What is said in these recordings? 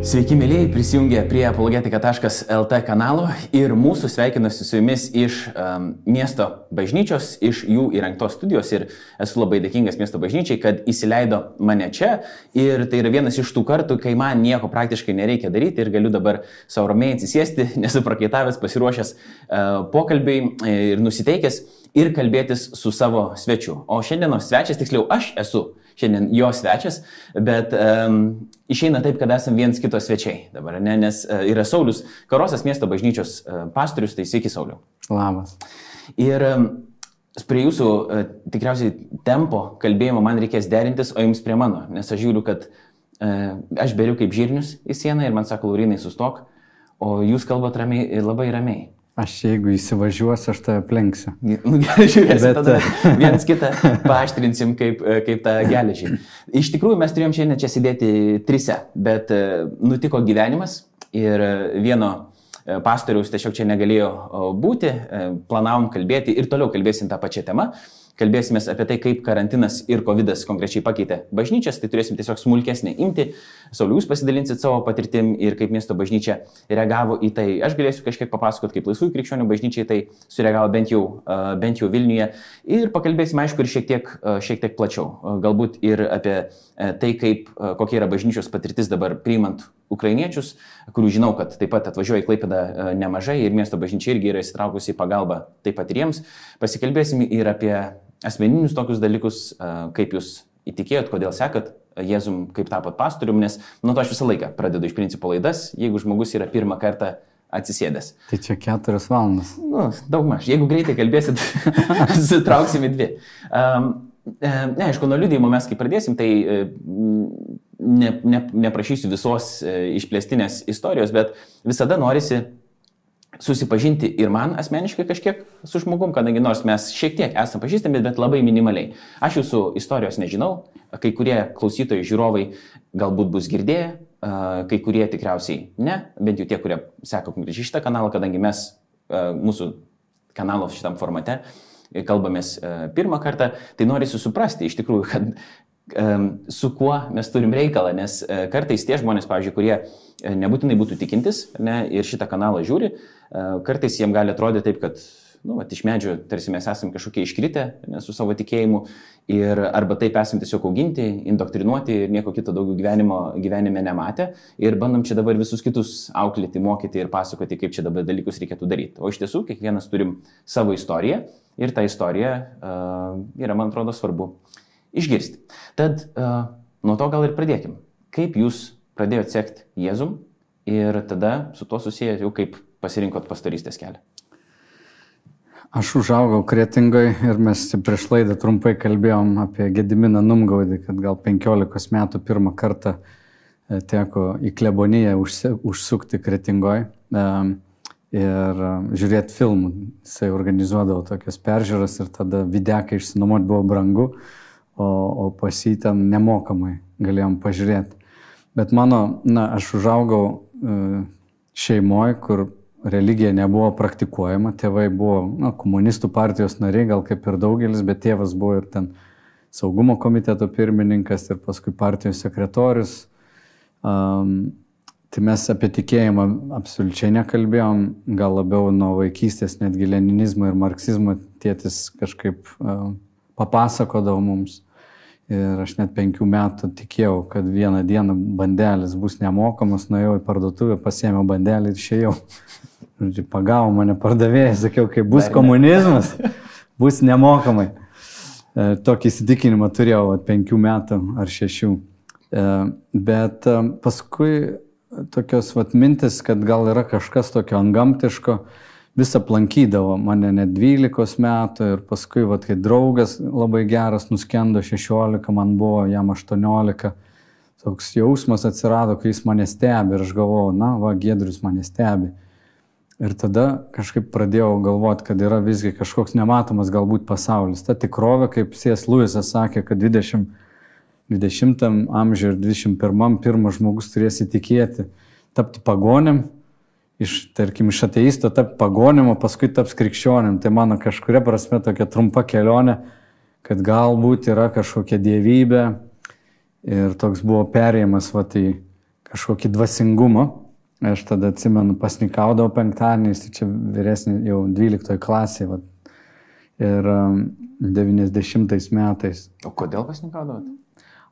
Sveiki, mėlyjei, prisijungę prie apologetika.lt kanalo ir mūsų sveikinuosi su jumis iš um, miesto bažnyčios, iš jų įrengtos studijos ir esu labai dėkingas miesto bažnyčiai, kad įsileido mane čia ir tai yra vienas iš tų kartų, kai man nieko praktiškai nereikia daryti ir galiu dabar savo ramiai atsisėsti, nesu prakaitavęs, pasiruošęs uh, pokalbiai ir nusiteikęs ir kalbėtis su savo svečiu. O šiandienos svečias, tiksliau aš esu šiandien jo svečias, bet um, išeina taip, kad esame viens kito svečiai dabar, ne? nes uh, yra Saulis Karosas miesto bažnyčios uh, pastorius, tai sveiki Sauliu. Labas. Ir um, prie jūsų uh, tikriausiai tempo kalbėjimo man reikės derintis, o jums prie mano, nes aš žiūriu, kad uh, aš beriu kaip žirnius į sieną ir man sako, Laurinai, sustok, o jūs kalbate ramiai, labai ramiai. Aš jeigu įsivažiuosiu, aš tave plenksiu. Nu, gerai, žiūrėsim, Bet... tada viens kitą paaštrinsim kaip, kaip tą geležį. Iš tikrųjų, mes turėjom šiandien čia sėdėti trise, bet e, nutiko gyvenimas ir vieno e, pastoriaus tiesiog čia negalėjo būti, e, planavom kalbėti ir toliau kalbėsim tą pačią temą kalbėsime apie tai, kaip karantinas ir COVID konkrečiai pakeitė bažnyčias, tai turėsim tiesiog smulkesnį imti. Saulius pasidalinsit savo patirtim ir kaip miesto bažnyčia reagavo į tai. Aš galėsiu kažkiek papasakoti, kaip laisvųjų krikščionių bažnyčiai tai sureagavo bent jau, bent jau Vilniuje. Ir pakalbėsime, aišku, ir šiek tiek, šiek tiek plačiau. Galbūt ir apie tai, kaip, kokia yra bažnyčios patirtis dabar priimant ukrainiečius, kurių žinau, kad taip pat atvažiuoja į Klaipėdą nemažai ir miesto bažnyčia irgi yra įsitraukusi į pagalbą taip pat ir jiems. Pasikalbėsim ir apie asmeninius tokius dalykus, kaip jūs įtikėjot, kodėl sekat Jėzum, kaip tapot pastorium, nes nuo to aš visą laiką pradedu iš principo laidas, jeigu žmogus yra pirmą kartą atsisėdęs. Tai čia keturias valandas. Nu, daug maž. Jeigu greitai kalbėsit, sutrauksime dvi. Um, ne, aišku, nuo liūdėjimo mes kai pradėsim, tai ne, ne, neprašysiu visos išplėstinės istorijos, bet visada norisi susipažinti ir man asmeniškai kažkiek su žmogum, kadangi nors mes šiek tiek esame pažįstami, bet labai minimaliai. Aš jūsų istorijos nežinau, kai kurie klausytojai, žiūrovai galbūt bus girdėję, kai kurie tikriausiai ne, bent jau tie, kurie seka konkrečiai šitą kanalą, kadangi mes mūsų kanalo šitam formate kalbamės pirmą kartą, tai norisi suprasti iš tikrųjų, kad su kuo mes turim reikalą, nes kartais tie žmonės, pavyzdžiui, kurie nebūtinai būtų tikintis ne, ir šitą kanalą žiūri, kartais jiems gali atrodyti taip, kad nu, vat, iš medžio tarsi mes esame kažkokie iškritę ne, su savo tikėjimu ir arba taip esame tiesiog auginti, indoktrinuoti ir nieko kito daugiau gyvenimo, gyvenime nematę ir bandom čia dabar visus kitus auklėti, mokyti ir pasakoti, kaip čia dabar dalykus reikėtų daryti. O iš tiesų kiekvienas turim savo istoriją ir tą istoriją uh, yra, man atrodo, svarbu išgirsti. Tad uh, nuo to gal ir pradėkim. Kaip jūs pradėjote sekti Jėzum ir tada su tuo susijęs jau kaip pasirinkot pastarystės kelią. Aš užaugau kretingai ir mes prieš laidą trumpai kalbėjom apie Gediminą Numgaudį, kad gal 15 metų pirmą kartą e, teko į kleboniją užsukti kretingoje ir e, žiūrėti filmų. Jisai organizuodavo tokias peržiūras ir tada videkai išsinuomoti buvo brangu o, o pas jį ten nemokamai galėjom pažiūrėti. Bet mano, na, aš užaugau e, šeimoje, kur religija nebuvo praktikuojama, tėvai buvo na, komunistų partijos nariai, gal kaip ir daugelis, bet tėvas buvo ir ten saugumo komiteto pirmininkas ir paskui partijos sekretorius. Um, tai mes apie tikėjimą absoliučiai nekalbėjom, gal labiau nuo vaikystės netgi leninizmo ir marksizmo tėtis kažkaip uh, papasakodavo mums. Ir aš net penkių metų tikėjau, kad vieną dieną bandelis bus nemokamas, nuėjau į parduotuvę, pasėmiau bandelį ir išėjau. Žodžiu, pagavo mane pardavėjai, sakiau, kai bus komunizmas, bus nemokamai. E, tokį įsitikinimą turėjau at penkių metų ar šešių. E, bet e, paskui tokios vat, mintis, kad gal yra kažkas tokio angamtiško, vis aplankydavo mane net 12 metų ir paskui, vat, kai draugas labai geras nuskendo 16, man buvo jam 18, toks jausmas atsirado, kai jis mane stebi ir aš galvojau, na, va, Gedrius mane stebi. Ir tada kažkaip pradėjau galvoti, kad yra visgi kažkoks nematomas galbūt pasaulis. Ta tikrovė, kaip Sės Luisas sakė, kad 20, 20 amžiuje ir 21 pirmas žmogus turės įtikėti, tapti pagonėm, iš, tarkim, iš ateisto tapti pagonim, o paskui taps krikščionim. Tai mano kažkuria prasme tokia trumpa kelionė, kad galbūt yra kažkokia dievybė ir toks buvo perėjimas, va tai, kažkokį dvasingumą. Aš tada atsimenu, pasnikaudavau penktadieniais, tai čia vyresnė jau 12 klasė. Va. Ir 90 um, metais. O kodėl pasnikaudavot?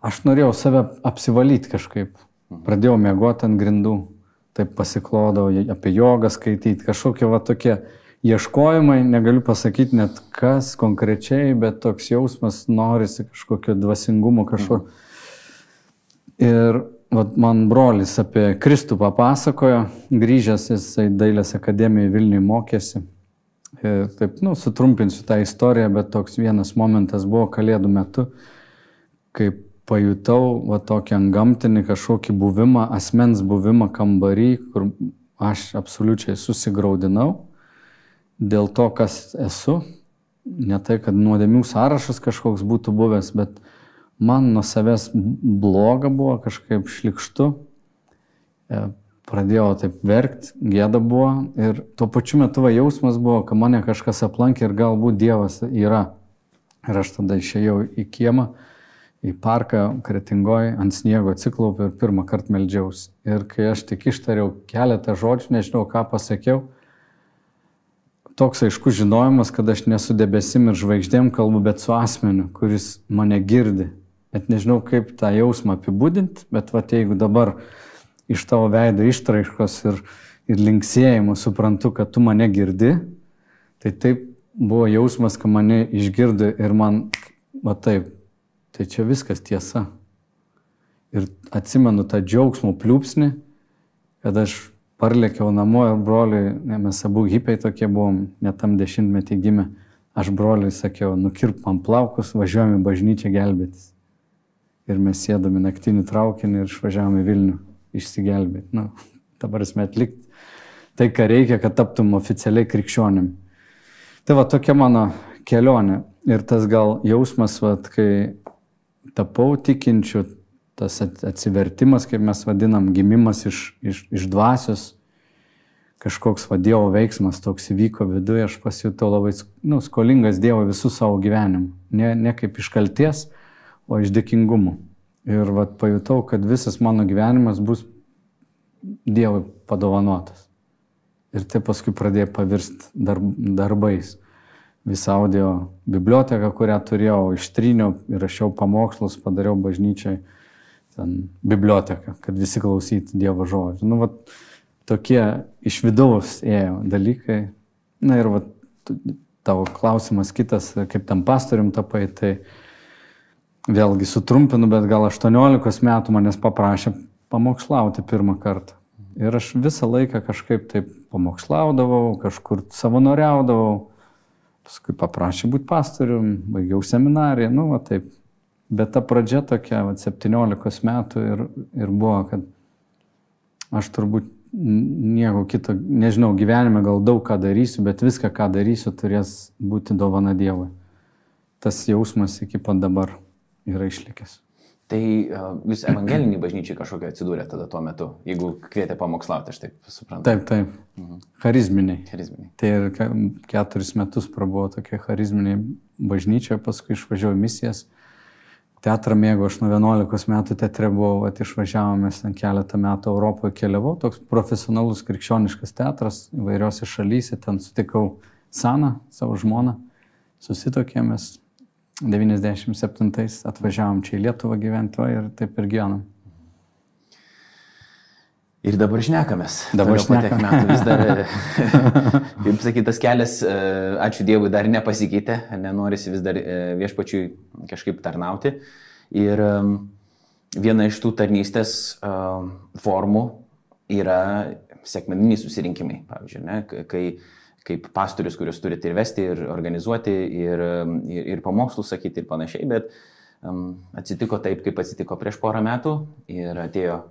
Aš norėjau save apsivalyti kažkaip. Mhm. Pradėjau mėgoti ant grindų. Taip pasiklodau apie jogą skaityti, kažkokie va tokie ieškojimai, negaliu pasakyti net kas konkrečiai, bet toks jausmas norisi kažkokio dvasingumo kažko. Mhm. Ir vat, man brolis apie Kristų papasakojo, grįžęs jisai Dailės akademijoje Vilniui mokėsi. Ir taip, nu, sutrumpinsiu tą istoriją, bet toks vienas momentas buvo kalėdų metu, kai pajutau va tokį gamtinį kažkokį buvimą, asmens buvimą kambarį, kur aš absoliučiai susigaudinau dėl to, kas esu. Ne tai, kad nuodėmių sąrašas kažkoks būtų buvęs, bet man nuo savęs bloga buvo, kažkaip šlikštu. E, pradėjau taip verkti, gėda buvo ir tuo pačiu metu va, jausmas buvo, kad mane kažkas aplankė ir galbūt Dievas yra. Ir aš tada išėjau į kiemą, į parką Kretingoj, ant sniego atsiklaupiau ir pirmą kartą meldžiausi. Ir kai aš tik ištariau keletą žodžių, nežinau ką pasakiau, toks aiškus žinojimas, kad aš nesu debesim ir žvaigždėm kalbu, bet su asmeniu, kuris mane girdi. Bet nežinau, kaip tą jausmą apibūdinti, bet va, jeigu dabar iš tavo veido ištraiškos ir, ir linksėjimo suprantu, kad tu mane girdi, tai taip buvo jausmas, kad mane išgirdi ir man, va taip, tai čia viskas tiesa. Ir atsimenu tą džiaugsmo pliūpsnį, kad aš parlėkiau namo ir broliui, ne, mes abu hipiai tokie buvom, net tam dešimtmetį gimė, aš broliui sakiau, nukirp man plaukus, važiuojame į bažnyčią gelbėtis. Ir mes sėdami naktinį traukinį ir išvažiavome į Vilnių išsigelbėti. Nu, dabar esmė atlikti tai, ką reikia, kad taptum oficialiai krikščionim. Tai va tokia mano kelionė. Ir tas gal jausmas, va, kai tapau tikinčiu, tas atsivertimas, kaip mes vadinam, gimimas iš, iš, iš dvasios, kažkoks va Dievo veiksmas toks įvyko viduje, aš pasijutau labai nu, skolingas Dievo visų savo gyvenimu. Ne, ne kaip iš kalties, o iš dėkingumo. Ir vat, pajutau, kad visas mano gyvenimas bus Dievui padovanotas. Ir tai paskui pradėjo pavirsti darb, darbais. Visą audio biblioteką, kurią turėjau, ištryniau, įrašiau pamokslus, padariau bažnyčiai ten biblioteką, kad visi klausytų Dievo žodžių. Nu, vat, tokie iš vidaus ėjo dalykai. Na ir vat, tavo klausimas kitas, kaip tam pastorium tapai, tai vėlgi sutrumpinu, bet gal 18 metų manęs paprašė pamokslauti pirmą kartą. Ir aš visą laiką kažkaip taip pamokslaudavau, kažkur savanoriaudavau, paskui paprašė būti pastorium, baigiau seminariją, nu, va taip. Bet ta pradžia tokia, va, 17 metų ir, ir buvo, kad aš turbūt nieko kito, nežinau, gyvenime gal daug ką darysiu, bet viską, ką darysiu, turės būti dovana Dievui. Tas jausmas iki pat dabar yra išlikęs. Tai uh, jūs evangelinį bažnyčiai kažkokią atsidūrė tada tuo metu, jeigu kvietė pamokslauti, aš taip suprantu. Taip, taip. Mhm. Charizminiai. Charizminiai. Tai ir keturis metus prabuvo tokie charizminiai bažnyčioje, paskui išvažiavau misijas. Teatrą mėgau, aš nuo 11 metų teatre buvau, at išvažiavome ten keletą metų Europoje keliavau, toks profesionalus krikščioniškas teatras įvairiose šalyse, ten sutikau Saną, savo žmoną, susitokėmės, 97 atvažiavom čia į Lietuvą gyventi ir taip ir gyvenam. Ir dabar šnekamės. Dabar šnekamės. vis dar, kaip sakyt, tas kelias, e, ačiū Dievui, dar nepasikeitė, nenorisi vis dar e, viešpačiui kažkaip tarnauti. Ir viena iš tų tarnystės formų yra sekmeniniai susirinkimai, pavyzdžiui, ne, kai kaip pastorius, kuriuos turite ir vesti, ir organizuoti, ir, ir, ir pamokslus sakyti ir panašiai, bet um, atsitiko taip, kaip atsitiko prieš porą metų ir atėjo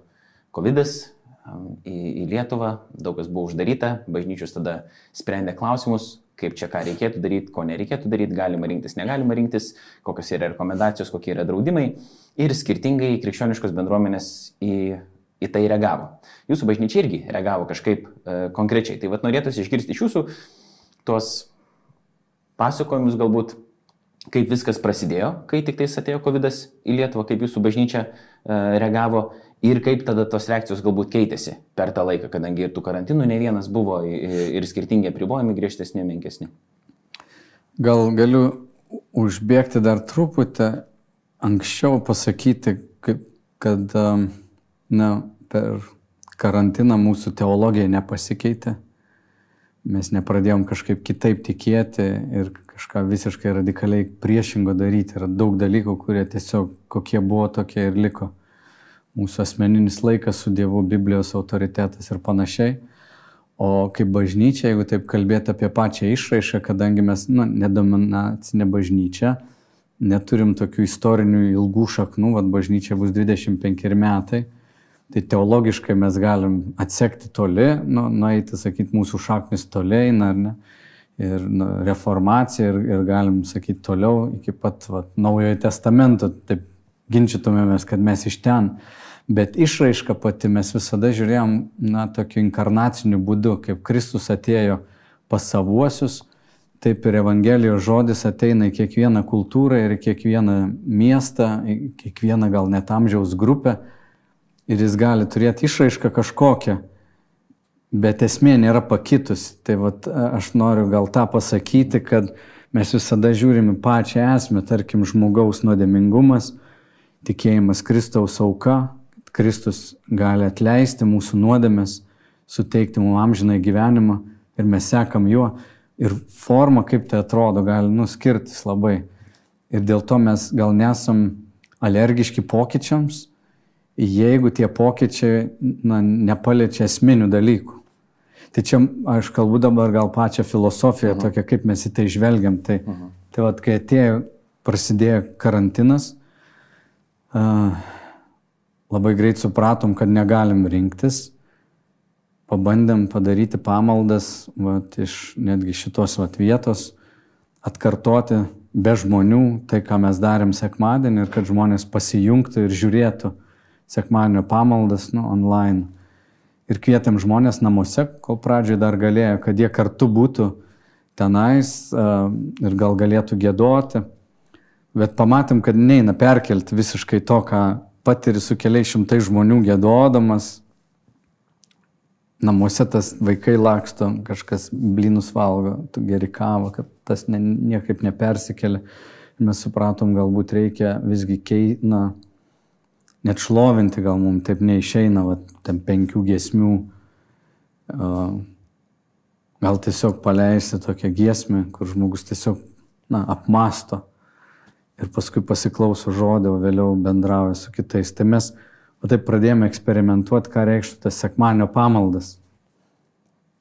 COVID um, į, į Lietuvą, daug kas buvo uždaryta, bažnyčios tada sprendė klausimus, kaip čia ką reikėtų daryti, ko nereikėtų daryti, galima rinktis, negalima rinktis, kokios yra rekomendacijos, kokie yra draudimai. Ir skirtingai krikščioniškos bendruomenės į į tai reagavo. Jūsų bažnyčia irgi reagavo kažkaip e, konkrečiai. Tai vad norėtųsi išgirsti iš jūsų tuos pasakojimus galbūt, kaip viskas prasidėjo, kai tik tais atėjo COVID į Lietuvą, kaip jūsų bažnyčia e, reagavo Ir kaip tada tos reakcijos galbūt keitėsi per tą laiką, kadangi ir tų karantinų ne vienas buvo ir skirtingi apribojimai griežtesni, menkesni. Gal galiu užbėgti dar truputį anksčiau pasakyti, kad na, per karantiną mūsų teologija nepasikeitė. Mes nepradėjom kažkaip kitaip tikėti ir kažką visiškai radikaliai priešingo daryti. Yra daug dalykų, kurie tiesiog kokie buvo, tokie ir liko mūsų asmeninis laikas su Dievu, Biblijos autoritetas ir panašiai. O kaip bažnyčia, jeigu taip kalbėti apie pačią išraišką, kadangi mes nu, nedominacinė bažnyčia, neturim tokių istorinių ilgų šaknų, vad bažnyčia bus 25 metai, tai teologiškai mes galim atsekti toli, nu, nueiti, sakyti, mūsų šaknis toliai, ar ne, ir nu, reformacija, ir, ir galim sakyti toliau iki pat vat, Naujojo testamento, taip ginčytumėmės, kad mes iš ten. Bet išraiška pati mes visada žiūrėjom, na, tokiu inkarnaciniu būdu, kaip Kristus atėjo pas savuosius, taip ir Evangelijos žodis ateina į kiekvieną kultūrą ir į kiekvieną miestą, į kiekvieną gal net amžiaus grupę ir jis gali turėti išraišką kažkokią, bet esmė nėra pakitusi. Tai vat, aš noriu gal tą pasakyti, kad mes visada žiūrime pačią esmę, tarkim, žmogaus nuodėmingumas, tikėjimas Kristaus auka, Kristus gali atleisti mūsų nuodėmės, suteikti mums amžiną gyvenimą ir mes sekam juo. Ir forma, kaip tai atrodo, gali nuskirtis labai. Ir dėl to mes gal nesam alergiški pokyčiams, jeigu tie pokyčiai na, nepaliečia esminių dalykų. Tai čia aš kalbu dabar gal pačią filosofiją, -huh. tokią, kaip mes į tai žvelgiam. Tai, -huh. tai vad, kai atėjo, prasidėjo karantinas, uh, labai greit supratom, kad negalim rinktis. Pabandėm padaryti pamaldas vat, iš netgi šitos vat, vietos, atkartoti be žmonių tai, ką mes darėm sekmadienį ir kad žmonės pasijungtų ir žiūrėtų sekmadienio pamaldas nu, online. Ir kvietėm žmonės namuose, kol pradžioje dar galėjo, kad jie kartu būtų tenais uh, ir gal galėtų gėdoti. Bet pamatėm, kad neina perkelti visiškai to, ką patiri su keliais šimtai žmonių gėdodamas, namuose tas vaikai laksto, kažkas blynus valgo, tu geri kavą, kad tas ne, niekaip nepersikelia. Mes supratom, galbūt reikia visgi kei, na, net šlovinti, gal mums taip neišeina, va, ten penkių giesmių, gal tiesiog paleisti tokią giesmę, kur žmogus tiesiog, na, apmasto ir paskui pasiklauso žodį, o vėliau bendrauja su kitais. Tai mes o taip pradėjome eksperimentuoti, ką reikštų tas sekmanio pamaldas.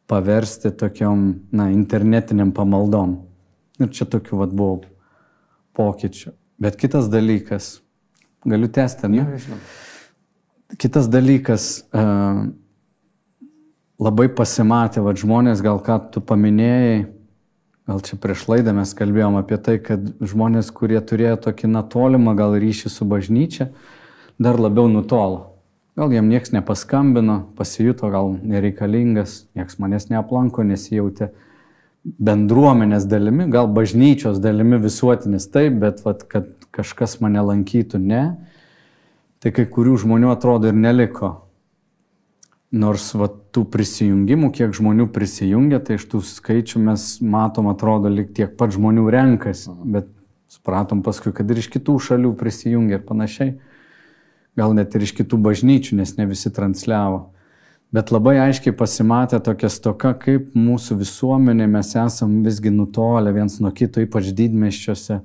Paversti tokiom, na, internetiniam pamaldom. Ir čia tokių vad buvo pokyčių. Bet kitas dalykas, galiu tęsti, ne? Ja. Kitas dalykas, uh, labai pasimatė, vad žmonės, gal ką tu paminėjai, Gal čia prieš laidą mes kalbėjom apie tai, kad žmonės, kurie turėjo tokį natolimą gal ryšį su bažnyčia, dar labiau nutolo. Gal jam niekas nepaskambino, pasijuto gal nereikalingas, niekas manęs neaplanko, nesijautė bendruomenės dalimi, gal bažnyčios dalimi visuotinis taip, bet vat, kad kažkas mane lankytų, ne. Tai kai kurių žmonių atrodo ir neliko. Nors va, tų prisijungimų, kiek žmonių prisijungia, tai iš tų skaičių mes matom, atrodo, lik tiek pat žmonių renkasi, bet supratom paskui, kad ir iš kitų šalių prisijungia ir panašiai. Gal net ir iš kitų bažnyčių, nes ne visi transliavo. Bet labai aiškiai pasimatė tokia stoka, kaip mūsų visuomenė mes esam visgi nutolę viens nuo kito, ypač didmeščiuose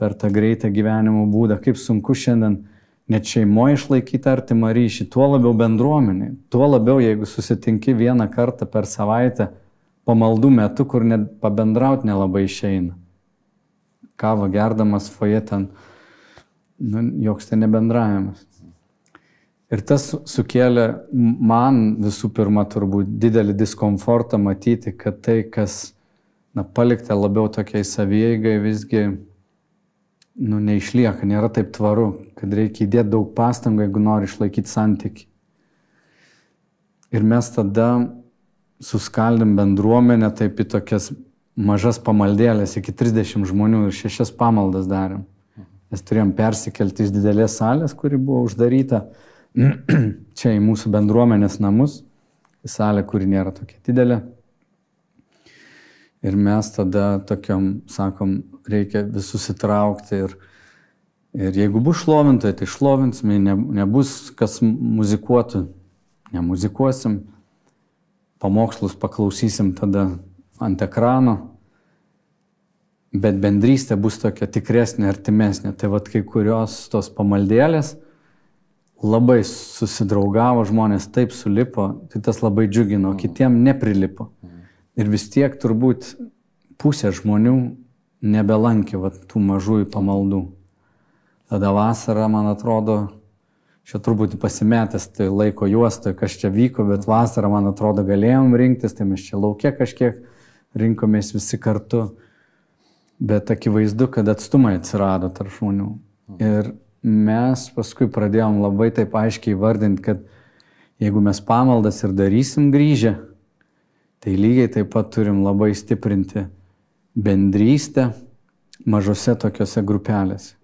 per tą greitą gyvenimo būdą, kaip sunku šiandien net šeimoje išlaikyti artimą ryšį, tuo labiau bendruomenė, tuo labiau jeigu susitinki vieną kartą per savaitę pamaldų metu, kur net pabendrauti nelabai išeina. Kava gerdamas foje ten, nu, joks ten nebendravimas. Ir tas sukėlė man visų pirma turbūt didelį diskomfortą matyti, kad tai, kas na, palikta labiau tokiai savieigai, visgi nu, neišlieka, nėra taip tvaru, kad reikia įdėti daug pastangų, jeigu nori išlaikyti santyki. Ir mes tada suskaldėm bendruomenę taip į tokias mažas pamaldėlės, iki 30 žmonių ir šešias pamaldas darėm. Mes turėjom persikelti iš didelės salės, kuri buvo uždaryta čia į mūsų bendruomenės namus, į salę, kuri nėra tokia didelė. Ir mes tada tokiam, sakom, reikia visus įtraukti ir, ir jeigu bus šlovintojai, tai šlovinsime, ne, nebus kas muzikuotų, nemuzikuosim, pamokslus paklausysim tada ant ekrano, bet bendrystė bus tokia tikresnė, artimesnė. Tai vad kai kurios tos pamaldėlės labai susidraugavo, žmonės taip sulipo, tai tas labai džiugino, kitiem neprilipo. Ir vis tiek turbūt pusė žmonių nebelankė vat, tų mažųjų pamaldų. Tada vasarą, man atrodo, čia turbūt pasimetęs tai laiko juostoje, kas čia vyko, bet vasarą, man atrodo, galėjom rinktis, tai mes čia laukia kažkiek rinkomės visi kartu bet akivaizdu, kad atstumai atsirado tarp žmonių. Ir mes paskui pradėjom labai taip aiškiai vardinti, kad jeigu mes pamaldas ir darysim grįžę, tai lygiai taip pat turim labai stiprinti bendrystę mažose tokiuose grupelėse.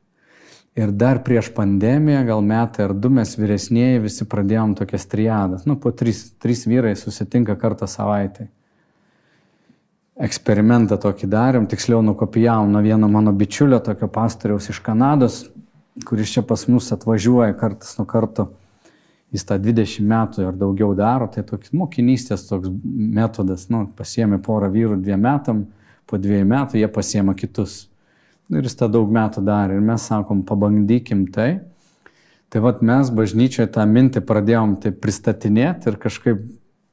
Ir dar prieš pandemiją, gal metai ar du mes vyresnėji visi pradėjom tokias triadas. Nu, po trys, trys vyrai susitinka kartą savaitę eksperimentą tokį darėm, tiksliau nukopijavom nuo vieno mano bičiulio, tokio pastoriaus iš Kanados, kuris čia pas mus atvažiuoja kartas nuo karto. Jis tą 20 metų ar daugiau daro, tai toks mokinystės toks metodas, nu, pasiemė porą vyrų dviem metam, po dviejų metų jie pasiema kitus. Ir jis tą daug metų darė ir mes sakom, pabandykim tai. Tai vad mes bažnyčioje tą mintį pradėjom tai pristatinėti ir kažkaip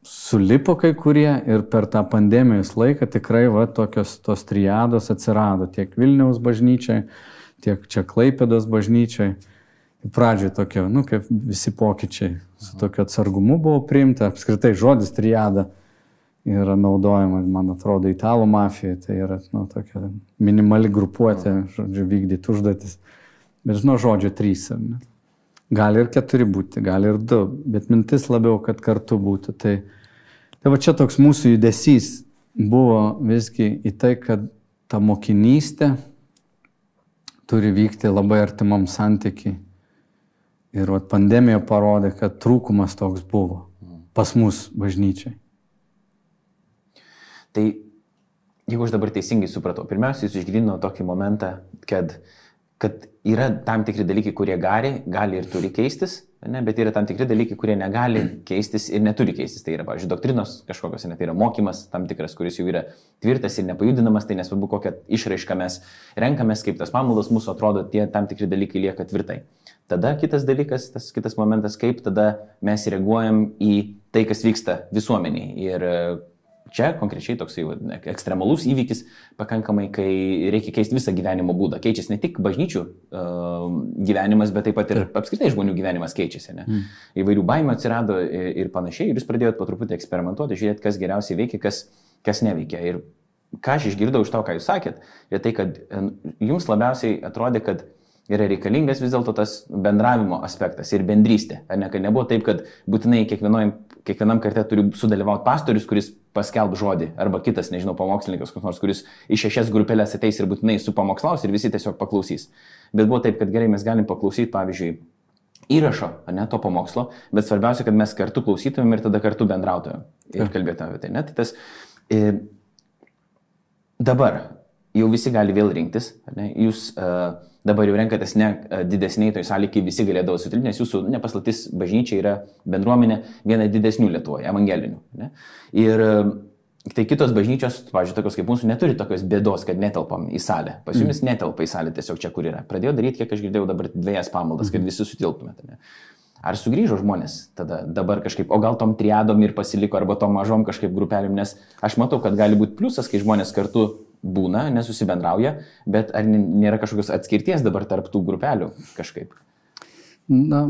sulipo kai kurie ir per tą pandemijos laiką tikrai va, tokios tos triados atsirado tiek Vilniaus bažnyčiai, tiek čia Klaipėdos bažnyčiai. Pradžioj tokia, nu, kaip visi pokyčiai, su tokiu atsargumu buvo priimta, apskritai žodis triada yra naudojama, man atrodo, italų mafijai, tai yra nu, tokia minimali grupuotė, žodžiu, vykdyti užduotis. Bet žinau žodžio trys, ar ne? Gali ir keturi būti, gali ir du, bet mintis labiau, kad kartu būtų. Tai, tai va čia toks mūsų judesys buvo visgi į tai, kad ta mokinystė turi vykti labai artimam santykiai. Ir vat, pandemija parodė, kad trūkumas toks buvo pas mus bažnyčiai. Tai jeigu aš dabar teisingai supratau, pirmiausia, jūs išgrino tokį momentą, kad kad yra tam tikri dalykai, kurie gali, gali ir turi keistis, ne, bet yra tam tikri dalykai, kurie negali keistis ir neturi keistis. Tai yra, pavyzdžiui, doktrinos kažkokios, ne, tai yra mokymas tam tikras, kuris jau yra tvirtas ir nepajudinamas, tai nesvarbu, kokią išraišką mes renkamės, kaip tas pamaldas mūsų atrodo, tie tam tikri dalykai lieka tvirtai. Tada kitas dalykas, tas kitas momentas, kaip tada mes reaguojam į tai, kas vyksta visuomeniai. Ir čia konkrečiai toks ekstremalus įvykis pakankamai, kai reikia keisti visą gyvenimo būdą. Keičiasi ne tik bažnyčių uh, gyvenimas, bet taip pat ir apskritai žmonių gyvenimas keičiasi. Ne? Mm. Įvairių baimių atsirado ir, ir panašiai. Ir jūs pradėjote po truputį eksperimentuoti, žiūrėti, kas geriausiai veikia, kas, kas neveikia. Ir ką aš išgirdau iš to, ką jūs sakėt, yra tai, kad jums labiausiai atrodė, kad yra reikalingas vis dėlto tas bendravimo aspektas ir bendrystė. Ar ne, kad nebuvo taip, kad būtinai kiekvienam kartė turi sudalyvauti pastorius, kuris paskelb žodį, arba kitas, nežinau, pamokslininkas, koks nors, kuris iš šešias grupelės ateis ir būtinai su pamokslaus ir visi tiesiog paklausys. Bet buvo taip, kad gerai mes galim paklausyti, pavyzdžiui, įrašo, ne to pamokslo, bet svarbiausia, kad mes kartu klausytumėm ir tada kartu bendrautumėm ir kalbėtumėm apie tai. Ne? Tai tas, e, dabar jau visi gali vėl rinktis, ne? jūs uh, dabar jau renkatės ne didesniai toj salėje, kai visi galėdavo sutilpti, nes jūsų nepaslatis bažnyčia yra bendruomenė viena didesnių Lietuvoje, evangelinių. Ne? Ir tai kitos bažnyčios, pavyzdžiui, tokios kaip mūsų, neturi tokios bėdos, kad netelpam į salę. Pas jumis mm. netelpa į salę tiesiog čia, kur yra. Pradėjau daryti, kiek aš girdėjau dabar dviejas pamaldas, kad mhm. visi sutilptumėte. Ne? Ar sugrįžo žmonės tada dabar kažkaip, o gal tom triadom ir pasiliko, arba tom mažom kažkaip grupelėm, nes aš matau, kad gali būti pliusas, kai žmonės kartu būna, nesusibendrauja, bet ar nėra kažkokios atskirties dabar tarp tų grupelių kažkaip? Na,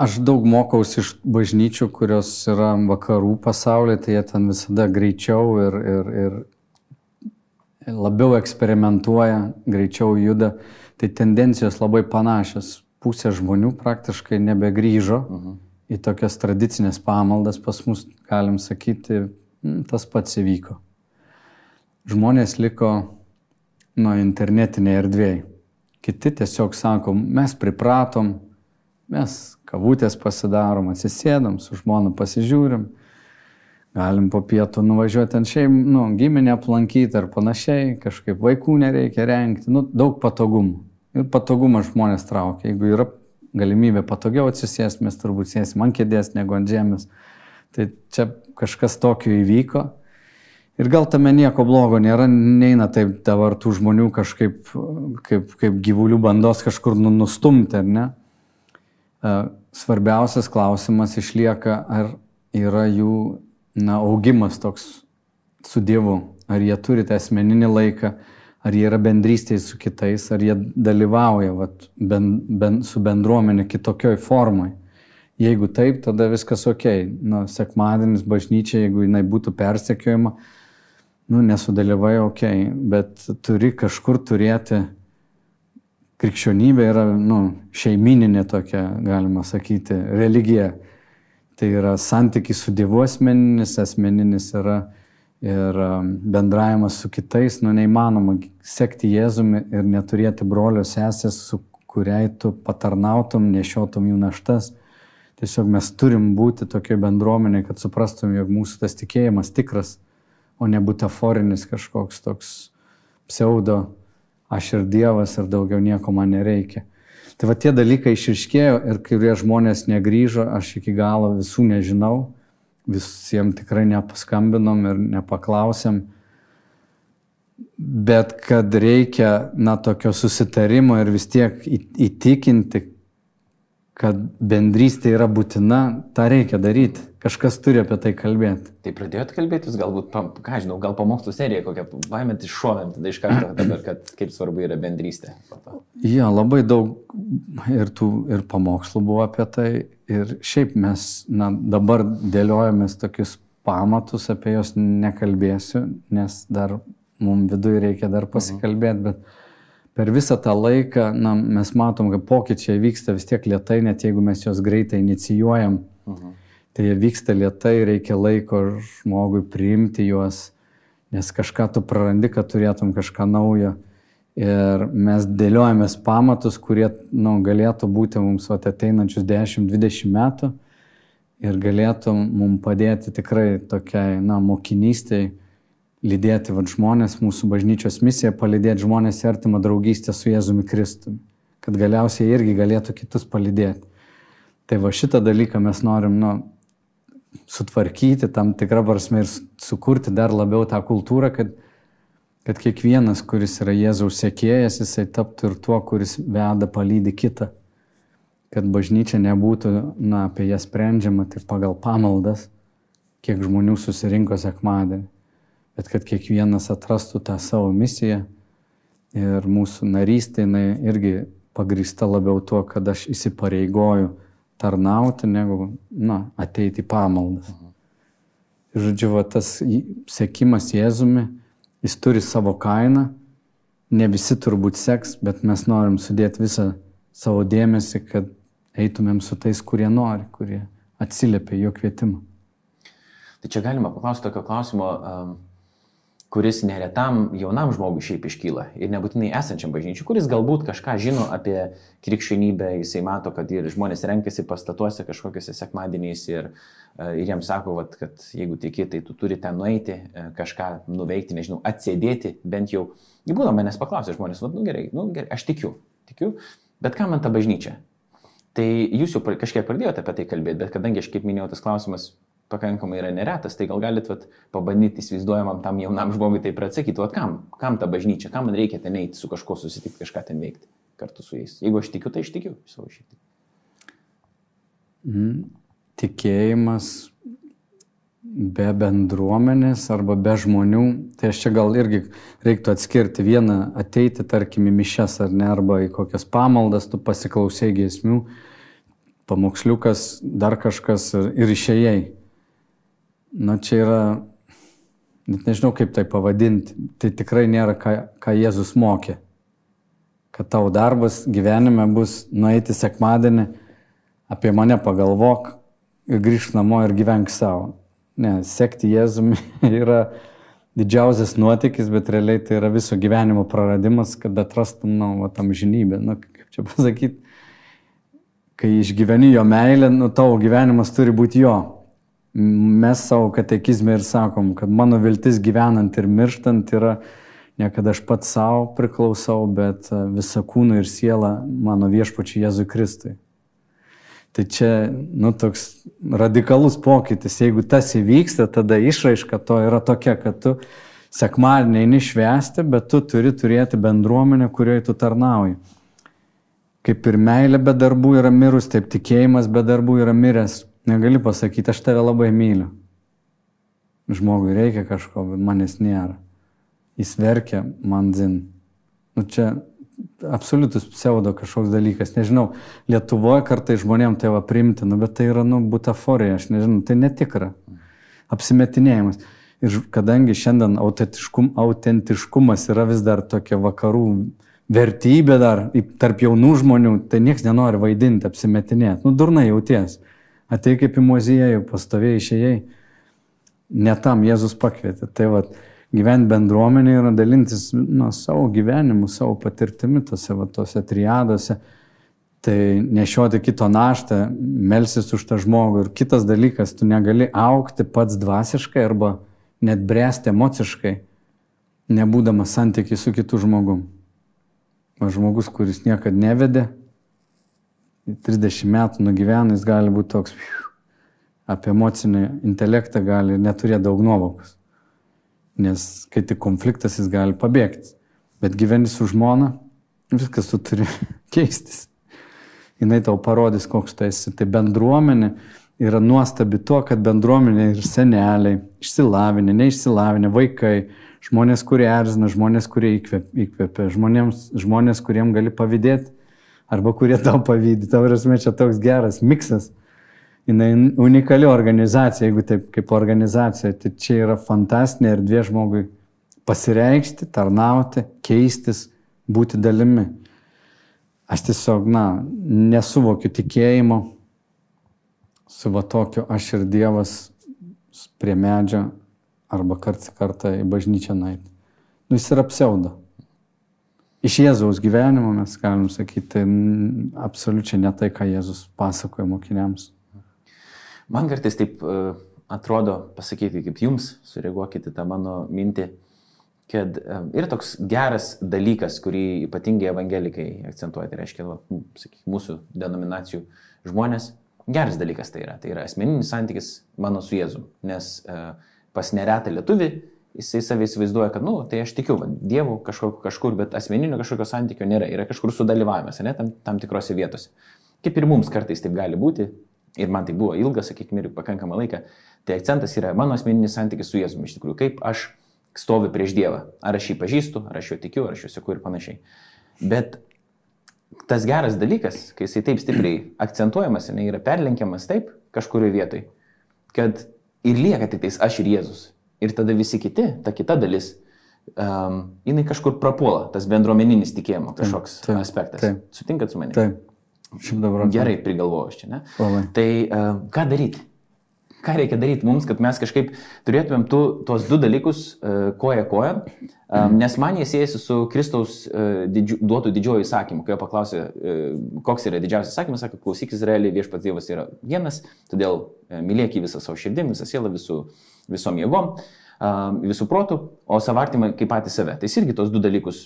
aš daug mokausi iš bažnyčių, kurios yra vakarų pasaulyje, tai jie ten visada greičiau ir, ir, ir labiau eksperimentuoja, greičiau juda. Tai tendencijos labai panašios. Pusė žmonių praktiškai nebegrįžo uh mhm. -huh. į tokias tradicinės pamaldas, pas mus, galim sakyti, tas pats įvyko žmonės liko nuo internetinėje erdvėje. Kiti tiesiog sako, mes pripratom, Mes kavutės pasidarom, atsisėdam, su žmona pasižiūrim, galim po pietų nuvažiuoti ant šeim, nu, giminę aplankyti ar panašiai, kažkaip vaikų nereikia renkti, nu, daug patogumų. Ir patogumas žmonės traukia. Jeigu yra galimybė patogiau atsisėsti, mes turbūt sėsim ant kėdės negu ant žemės. Tai čia kažkas tokio įvyko. Ir gal tame nieko blogo nėra, neina taip dabar tų žmonių kažkaip kaip, kaip gyvulių bandos kažkur nu, nustumti, ar ne? E, svarbiausias klausimas išlieka, ar yra jų na, augimas toks su Dievu, ar jie turi tą asmeninį laiką, ar jie yra bendrystėje su kitais, ar jie dalyvauja vat, ben, ben, su bendruomenė kitokioj formai. Jeigu taip, tada viskas ok. Na, sekmadienis bažnyčia, jeigu jinai būtų persekiojama, nu, nesudalyvai, ok, bet turi kažkur turėti, krikščionybė yra, nu, šeimininė tokia, galima sakyti, religija. Tai yra santykis su Dievu asmeninis, asmeninis yra ir um, bendravimas su kitais, nu, neįmanoma sekti Jėzumi ir neturėti brolio sesės, su kuriai tu patarnautum, nešiotum jų naštas. Tiesiog mes turim būti tokia bendruomenė, kad suprastum, jog mūsų tas tikėjimas tikras o ne butaforinis kažkoks toks pseudo, aš ir Dievas ir daugiau nieko man nereikia. Tai va tie dalykai išriškėjo ir kurie žmonės negryžo, aš iki galo visų nežinau, visiems tikrai nepaskambinom ir nepaklausėm, bet kad reikia, na, tokio susitarimo ir vis tiek įtikinti, kad bendrystė yra būtina, tą reikia daryti. Kažkas turi apie tai kalbėti. Tai pradėjot kalbėti, jūs galbūt, ką žinau, gal pamokslų serija kokią, vaimėt iššovėm tada iš karto dabar, kad kaip svarbu yra bendrystė. Ja, labai daug ir tų ir pamokslų buvo apie tai. Ir šiaip mes na, dabar dėliojamės tokius pamatus, apie juos nekalbėsiu, nes dar mums viduje reikia dar pasikalbėti, bet per visą tą laiką na, mes matom, kad pokyčiai vyksta vis tiek lietai, net jeigu mes juos greitai inicijuojam. Mhm. Tai jie vyksta lietai, reikia laiko žmogui priimti juos, nes kažką tu prarandi, kad turėtum kažką naujo. Ir mes dėliojamės pamatus, kurie nu, galėtų būti mums vat, ateinančius 10-20 metų ir galėtų mums padėti tikrai tokiai na, mokinystėj lydėti vat, žmonės, mūsų bažnyčios misija - palydėti žmonės į artimą draugystę su Jėzumi Kristumi, kad galiausiai irgi galėtų kitus palydėti. Tai va šitą dalyką mes norim nu, sutvarkyti tam tikrą prasme ir sukurti dar labiau tą kultūrą, kad, kad kiekvienas, kuris yra Jėzaus sėkėjas, jisai taptų ir tuo, kuris veda palydį kitą. Kad bažnyčia nebūtų, na, apie ją sprendžiama tik pagal pamaldas, kiek žmonių susirinko sekmadienį bet kad kiekvienas atrastų tą savo misiją ir mūsų narystė jinai irgi pagrįsta labiau tuo, kad aš įsipareigoju tarnauti, negu na, ateiti į pamaldas. Ir žodžiu, va, tas sėkimas Jėzumi, jis turi savo kainą, ne visi turbūt seks, bet mes norim sudėti visą savo dėmesį, kad eitumėm su tais, kurie nori, kurie atsiliepia jo kvietimą. Tai čia galima paklausti tokio klausimo, kuris neretam jaunam žmogui šiaip iškyla ir nebūtinai esančiam bažnyčiui, kuris galbūt kažką žino apie krikščionybę, jisai mato, kad ir žmonės renkasi pastatuose kažkokiuose sekmadieniais ir, e, ir jiems sako, vat, kad jeigu tiki, tai tu turi ten nueiti, e, kažką nuveikti, nežinau, atsėdėti bent jau. Ir būna manęs paklausė žmonės, vat, nu gerai, nu gerai, aš tikiu, tikiu, bet kam man ta bažnyčia? Tai jūs jau kažkiek pradėjote apie tai kalbėti, bet kadangi aš kaip minėjau, tas klausimas pakankamai yra neretas, tai gal galit vat, pabandyti įsivaizduojamam tam jaunam žmogui taip atsakyti, vat, kam, kam ta bažnyčia, kam man reikia ten eiti, su kažkuo susitikti, kažką ten veikti kartu su jais. Jeigu aš tikiu, tai aš tikiu savo širdį. Mm, tikėjimas be bendruomenės arba be žmonių, tai aš čia gal irgi reiktų atskirti vieną, ateiti, tarkim, į mišes ar ne, arba į kokias pamaldas, tu pasiklausai giesmių, pamoksliukas, dar kažkas ir, ir išėjai na čia yra, net nežinau kaip tai pavadinti, tai tikrai nėra, ką, ką Jėzus mokė. Kad tavo darbas gyvenime bus nueiti sekmadienį, apie mane pagalvok ir grįžk namo ir gyvenk savo. Ne, sekti Jėzumi yra didžiausias nuotykis, bet realiai tai yra viso gyvenimo praradimas, kad atrastum, na, nu, tam žinybę. Na, kaip čia pasakyti, kai išgyveni jo meilę, nu tavo gyvenimas turi būti jo. Mes savo katekizmę ir sakom, kad mano viltis gyvenant ir mirštant yra ne kad aš pats savo priklausau, bet e, visą kūną ir sielą mano viešpačiu Jėzui Kristui. Tai čia, nu, toks radikalus pokytis. Jeigu tas įvyksta, tada išraiška to yra tokia, kad tu sekmadienį eini švęsti, bet tu turi turėti bendruomenę, kurioje tu tarnauji. Kaip ir meilė be darbų yra mirus, taip tikėjimas be darbų yra miręs. Negali pasakyti, aš tave labai myliu. Žmogui reikia kažko, bet manęs nėra. Jis verkia, man zin. Nu čia absoliutus pseudo kažkoks dalykas. Nežinau, Lietuvoje kartai žmonėm tai va primtina, bet tai yra, nu, butaforija, aš nežinau, tai netikra. Apsimetinėjimas. Ir kadangi šiandien autentiškum, autentiškumas yra vis dar tokia vakarų vertybė dar tarp jaunų žmonių, tai niekas nenori vaidinti, apsimetinėti. Nu, durnai jauties. Atei kaip į muziejų, pastovėjai išėjai. Ne tam Jėzus pakvietė. Tai va, gyventi bendruomenė yra dalintis nu, savo gyvenimu, savo patirtimi tose, va, tose triadose. Tai nešioti kito naštą, melsis už tą žmogų. Ir kitas dalykas, tu negali aukti pats dvasiškai arba net bręsti emociškai, nebūdamas santykiai su kitu žmogum. O žmogus, kuris niekada nevedė, 30 metų nugyvenęs gali būti toks, apie emocinį intelektą gali neturėti daug nuovokos. Nes kai tik konfliktas jis gali pabėgti. Bet gyveni su žmona, viskas tu turi keistis. Jis tau parodys, koks tu esi. Tai bendruomenė yra nuostabi tuo, kad bendruomenė ir seneliai, išsilavinę, neišsilavinę, vaikai, žmonės, kurie erzina, žmonės, kurie įkvepia, žmonėms, žmonės, kuriem gali pavydėti, arba kurie tau pavydė. Tau prasme, čia toks geras miksas. Jis unikali organizacija, jeigu taip kaip organizacija, tai čia yra fantastinė erdvė žmogui pasireikšti, tarnauti, keistis, būti dalimi. Aš tiesiog, na, nesuvokiu tikėjimo su va tokiu aš ir Dievas prie medžio arba karts kartą į bažnyčią nueiti. Nu, jis yra pseudo. Iš Jėzaus gyvenimo mes galim sakyti, absoliučiai ne tai, ką Jėzus pasakoja mokiniams. Man kartais taip e, atrodo, pasakyti kaip jums, sureaguokite tą mano mintį, kad e, yra toks geras dalykas, kurį ypatingai evangelikai akcentuoja, tai reiškia, va, sakyk, mūsų denominacijų žmonės, geras dalykas tai yra, tai yra asmeninis santykis mano su Jėzu, nes uh, pas neretą lietuvį, jisai savai įsivaizduoja, kad, nu, tai aš tikiu, va, Dievu kažkur, kažkur, bet asmeninio kažkokio santykio nėra, yra kažkur sudalyvavimas, ne, tam, tam tikrose vietose. Kaip ir mums kartais taip gali būti, ir man tai buvo ilgas, sakykime, ir pakankamą laiką, tai akcentas yra mano asmeninis santykis su Jėzumi iš tikrųjų, kaip aš stoviu prieš Dievą, ar aš jį pažįstu, ar aš jo tikiu, ar aš jo sėku ir panašiai. Bet tas geras dalykas, kai jisai taip stipriai akcentuojamas, ne, yra perlenkiamas taip kažkurioje vietoje, kad ir lieka tik tais aš ir Jėzus. Ir tada visi kiti, ta kita dalis, um, jinai kažkur prapuola, tas bendruomeninis tikėjimo kažkoks taip, taip, aspektas. Taip. Sutinkat su manimi? Taip. Šimta procentų. Gerai prigalvoju čia, ne? Labai. Tai uh, ką daryti? ką reikia daryti mums, kad mes kažkaip turėtumėm tu, tuos du dalykus uh, koja koja, um, nes man jie siejasi su Kristaus uh, didžiu, duotų didžiojo įsakymu. Kai jo paklausė, uh, koks yra didžiausias įsakymas, sako, klausyk Izraelį, viešpats Dievas yra vienas, todėl uh, mylėk jį visą savo širdim, visą sielą, visų, visom jėgom. Visų protų, o savartimą kaip patį save. Tai irgi tos du dalykus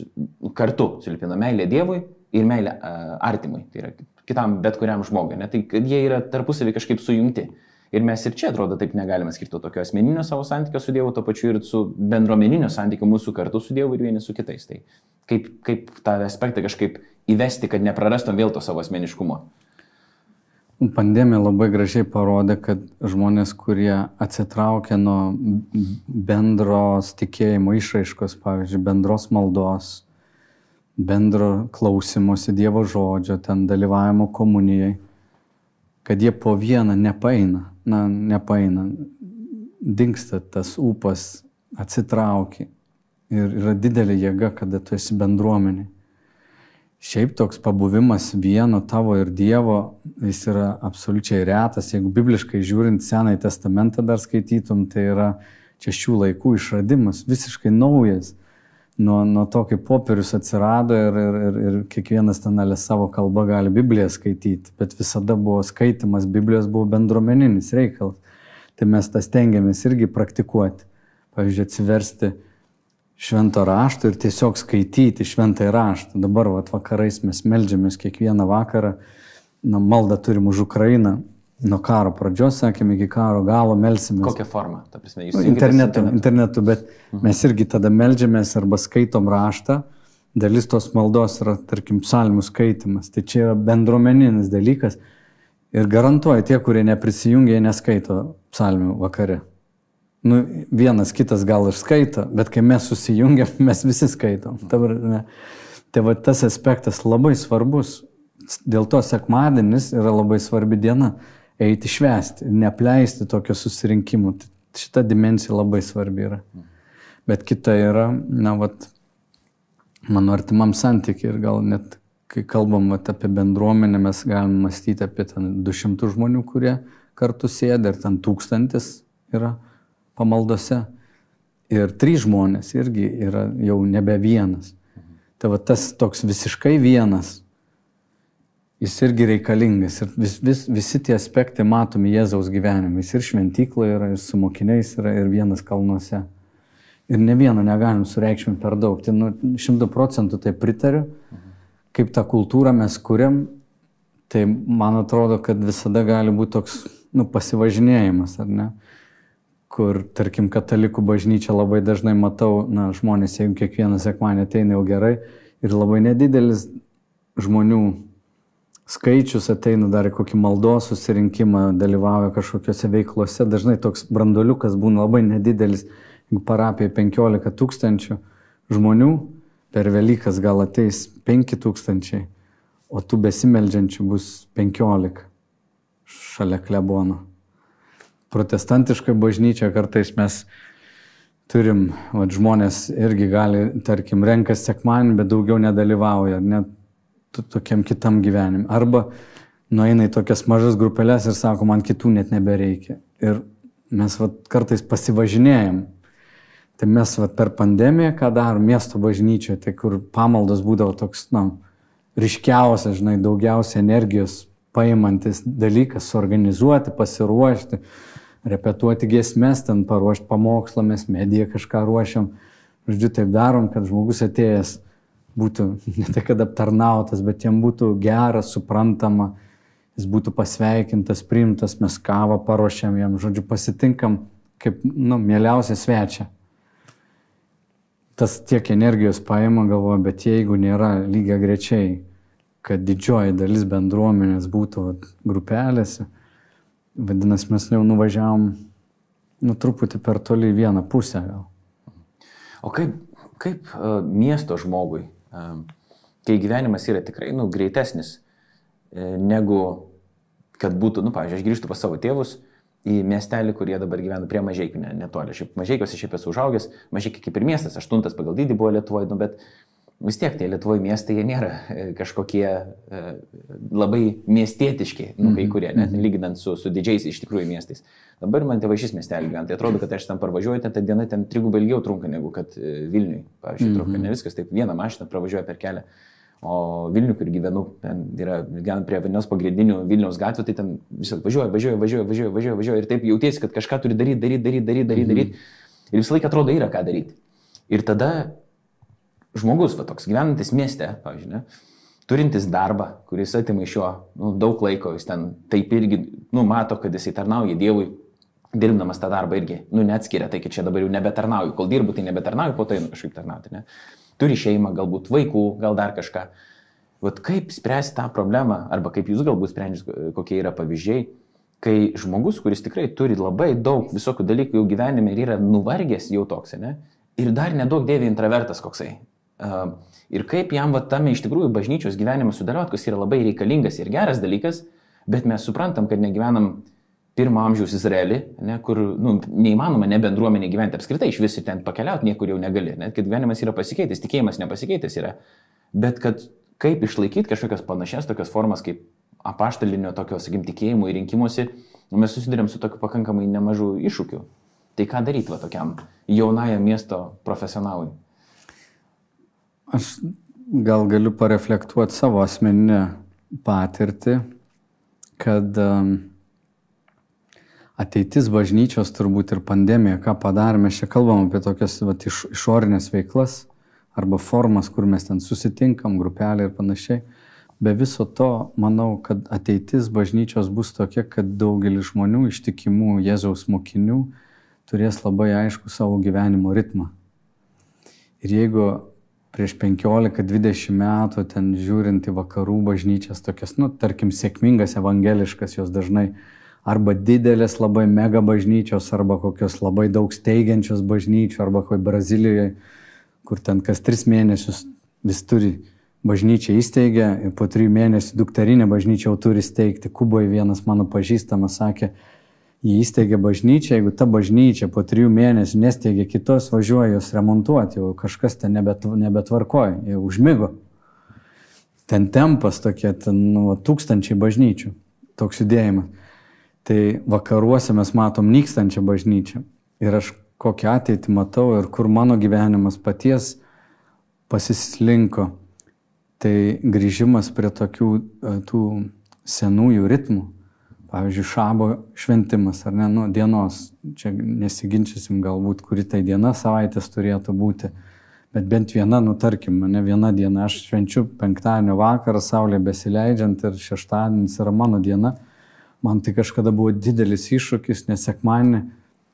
kartu sulipina meilė Dievui ir meilė artimui, tai yra kitam bet kuriam žmogui. Ne? Tai jie yra tarpusavį kažkaip sujungti. Ir mes ir čia atrodo taip negalime skirti tokio asmeninio savo santykio su Dievu, to pačiu ir su bendruomeninio santykio mūsų kartu su Dievu ir vieni su kitais. Tai kaip, kaip tą aspektą kažkaip įvesti, kad neprarastum vėl to savo asmeniškumo. Pandemija labai gražiai parodė, kad žmonės, kurie atsitraukia nuo bendros tikėjimo išraiškos, pavyzdžiui, bendros maldos, bendro klausimosi Dievo žodžio, ten dalyvavimo komunijai, kad jie po vieną nepaina, na, nepaina, dinksta tas ūpas, atsitraukia ir yra didelė jėga, kada tu esi bendruomenė. Šiaip toks pabuvimas vieno tavo ir Dievo, jis yra absoliučiai retas. Jeigu bibliškai žiūrint Senąjį testamentą dar skaitytum, tai yra čia šių laikų išradimas, visiškai naujas. nuo, nuo to, kai popierius atsirado ir, ir, ir, ir kiekvienas ten alė savo kalbą gali Bibliją skaityti, bet visada buvo skaitimas Biblijos, buvo bendruomeninis reikalas. Tai mes tą stengiamės irgi praktikuoti. Pavyzdžiui, atsiversti švento rašto ir tiesiog skaityti šventą raštą. Dabar vat, vakarais mes melžiamės kiekvieną vakarą, na, maldą turim už Ukrainą, nuo karo pradžios, sakėme, iki karo galo melsimės. Kokią formą? Ta prasme, jūs Nu, internetu, internetu, internetu, bet mes irgi tada melžiamės arba skaitom raštą. Dalis tos maldos yra, tarkim, psalmų skaitimas. Tai čia yra bendruomeninis dalykas. Ir garantuoju, tie, kurie neprisijungia, neskaito psalmių vakare. Nu, vienas kitas gal ir skaito, bet kai mes susijungiam, mes visi skaitom. Dabar, ne. Tai va tas aspektas labai svarbus. Dėl to sekmadienis yra labai svarbi diena eiti švęsti neapleisti tokio susirinkimo. Tai šita dimensija labai svarbi yra. Bet kita yra, na, vat, mano artimam santykiai ir gal net, kai kalbam vat, apie bendruomenę, mes galim mąstyti apie ten 200 žmonių, kurie kartu sėdi, ir ten tūkstantis yra pamaldose. Ir trys žmonės irgi yra jau nebe vienas. Tai va tas toks visiškai vienas, jis irgi reikalingas. Ir vis, vis, visi tie aspektai matomi Jėzaus gyvenime. Jis ir šventykloje yra, ir su mokiniais yra, ir vienas kalnuose. Ir ne vieno negalim sureikšminti per daug. Tai nu, šimtų procentų tai pritariu. Kaip tą kultūrą mes kuriam, tai man atrodo, kad visada gali būti toks nu, pasivažinėjimas, ar ne? Kur, tarkim, katalikų bažnyčia labai dažnai matau, na, žmonės, jeigu kiekvieną sekmanį ateina jau gerai, ir labai nedidelis žmonių skaičius ateina dar į kokį maldos susirinkimą, dalyvauja kažkokiose veiklose, dažnai toks brandoliukas būna labai nedidelis, jeigu parapija 15 tūkstančių žmonių, per Velykas gal ateis 5 tūkstančiai, o tų besimeldžiančių bus 15 šalia klebono. Protestantiškai bažnyčia kartais mes turim, va, žmonės irgi gali, tarkim, renkas sekmanį, bet daugiau nedalyvauja, net tokiam kitam gyvenimui. Arba nueina į tokias mažas grupelės ir sako, man kitų net nebereikia. Ir mes va, kartais pasivažinėjom. Tai mes va, per pandemiją, ką darom miesto bažnyčioje, tai kur pamaldos būdavo toks, na, ryškiausias, žinai, daugiausia energijos paimantis dalykas - suorganizuoti, pasiruošti, repetuoti giesmės, ten paruošti pamokslą, mes mediją kažką ruošiam. Žodžiu, taip darom, kad žmogus atėjęs būtų ne tai, kad aptarnautas, bet jam būtų geras, suprantama, jis būtų pasveikintas, priimtas, mes kavą paruošiam jam, žodžiu, pasitinkam kaip, nu, mieliausia svečia. Tas tiek energijos paima, galvoju, bet jeigu nėra lygia grečiai, kad didžioji dalis bendruomenės būtų vat, grupelėse, vadinasi, mes jau nuvažiavom, nu, truputį per toli vieną pusę gal. O kaip, kaip uh, miesto žmogui, uh, kai gyvenimas yra tikrai nu, greitesnis uh, negu kad būtų, nu, pavyzdžiui, aš grįžtu pas savo tėvus į miestelį, kurie dabar gyvena prie Mažiekių, ne, netoli. Šiaip Mažiekiuose šiaip esu užaugęs, Mažiekiai kaip ir miestas, aštuntas pagal dydį buvo Lietuvoje, nu, bet vis tiek tie Lietuvoje miestai, jie nėra e, kažkokie e, labai miestietiški, nu, kai kurie, net lyginant su, su didžiais iš tikrųjų miestais. Dabar man tėvai šis miestelį gyvena, tai atrodo, kad aš ten parvažiuoju, ten ta diena ten trigubai ilgiau trunka negu kad e, Vilniui, pavyzdžiui, trunka, ne viskas taip, vieną mašiną pravažiuoja per kelią. O Vilnių, kur gyvenu, ten yra, gyvenu prie Vilniaus pagrindinių Vilniaus gatvių, tai ten visą važiuoja, važiuoja, važiuoja, važiuoja, važiuoja, važiuoja ir taip jautiesi, kad kažką turi daryti, daryti, daryti, daryti, daryti, daryti. Ir visą laiką atrodo yra ką daryti. Ir tada žmogus, va toks gyvenantis mieste, pavyzdžiui, ne, turintis darbą, kuris atima iš jo nu, daug laiko, jis ten taip irgi, nu, mato, kad jisai tarnauja Dievui, dirbdamas tą darbą irgi, nu, neatskiria, tai kad čia dabar jau nebetarnauju, kol dirbu, tai nebetarnauju, po to einu kažkaip tarnauti, ne. Turi šeimą, galbūt vaikų, gal dar kažką. Vat kaip spręsti tą problemą, arba kaip jūs galbūt sprendžiate, kokie yra pavyzdžiai, kai žmogus, kuris tikrai turi labai daug visokių dalykų jau gyvenime ir yra nuvargęs jau toks, ne, ir dar nedaug dėvi intravertas koksai, ir kaip jam va tame iš tikrųjų bažnyčios gyvenime sudalyvauti, kas yra labai reikalingas ir geras dalykas, bet mes suprantam, kad negyvenam pirmo amžiaus Izraelį, ne, kur nu, neįmanoma ne bendruomenė gyventi apskritai, iš visi ten pakeliauti niekur jau negali, net kad gyvenimas yra pasikeitęs, tikėjimas nepasikeitęs yra, bet kad kaip išlaikyti kažkokias panašias tokias formas kaip apaštalinio tokio, sakykim, tikėjimo ir rinkimuose, nu, mes susidurėm su tokiu pakankamai nemažu iššūkiu. Tai ką daryti va tokiam jaunajam miesto profesionalui? Aš gal galiu pareflektuoti savo asmeninę patirtį, kad um, ateitis bažnyčios turbūt ir pandemija, ką padarėme, čia kalbam apie tokias vat, iš, išorinės veiklas arba formas, kur mes ten susitinkam, grupelė ir panašiai. Be viso to, manau, kad ateitis bažnyčios bus tokia, kad daugelis žmonių ištikimų Jėzaus mokinių turės labai aišku savo gyvenimo ritmą. Ir jeigu prieš 15-20 metų ten žiūrint į vakarų bažnyčias, tokias, nu, tarkim, sėkmingas, evangeliškas, jos dažnai arba didelės labai mega bažnyčios, arba kokios labai daug steigiančios bažnyčios, arba kaip Brazilijoje, kur ten kas tris mėnesius vis turi bažnyčią įsteigę ir po trijų mėnesių dukterinę bažnyčią jau turi steigti. Kuboje vienas mano pažįstamas sakė, jį įsteigė bažnyčią, jeigu ta bažnyčia po trijų mėnesių nesteigė kitos, važiuoja jos remontuoti, jau kažkas ten nebet, nebetvarkoja, jau užmygo. Ten tempas tokie, ten nu, tūkstančiai bažnyčių, toks judėjimas. Tai vakaruose mes matom nykstančią bažnyčią. Ir aš kokią ateitį matau ir kur mano gyvenimas paties pasislinko. Tai grįžimas prie tokių tų senųjų ritmų Pavyzdžiui, šabo šventimas ar ne, nu, dienos, čia nesiginčysim galbūt, kuri tai diena savaitės turėtų būti, bet bent viena, nu tarkim, ne viena diena, aš švenčiu penktadienio vakarą, saulė besileidžiant ir šeštadienis yra mano diena, man tai kažkada buvo didelis iššūkis, nes sekmanį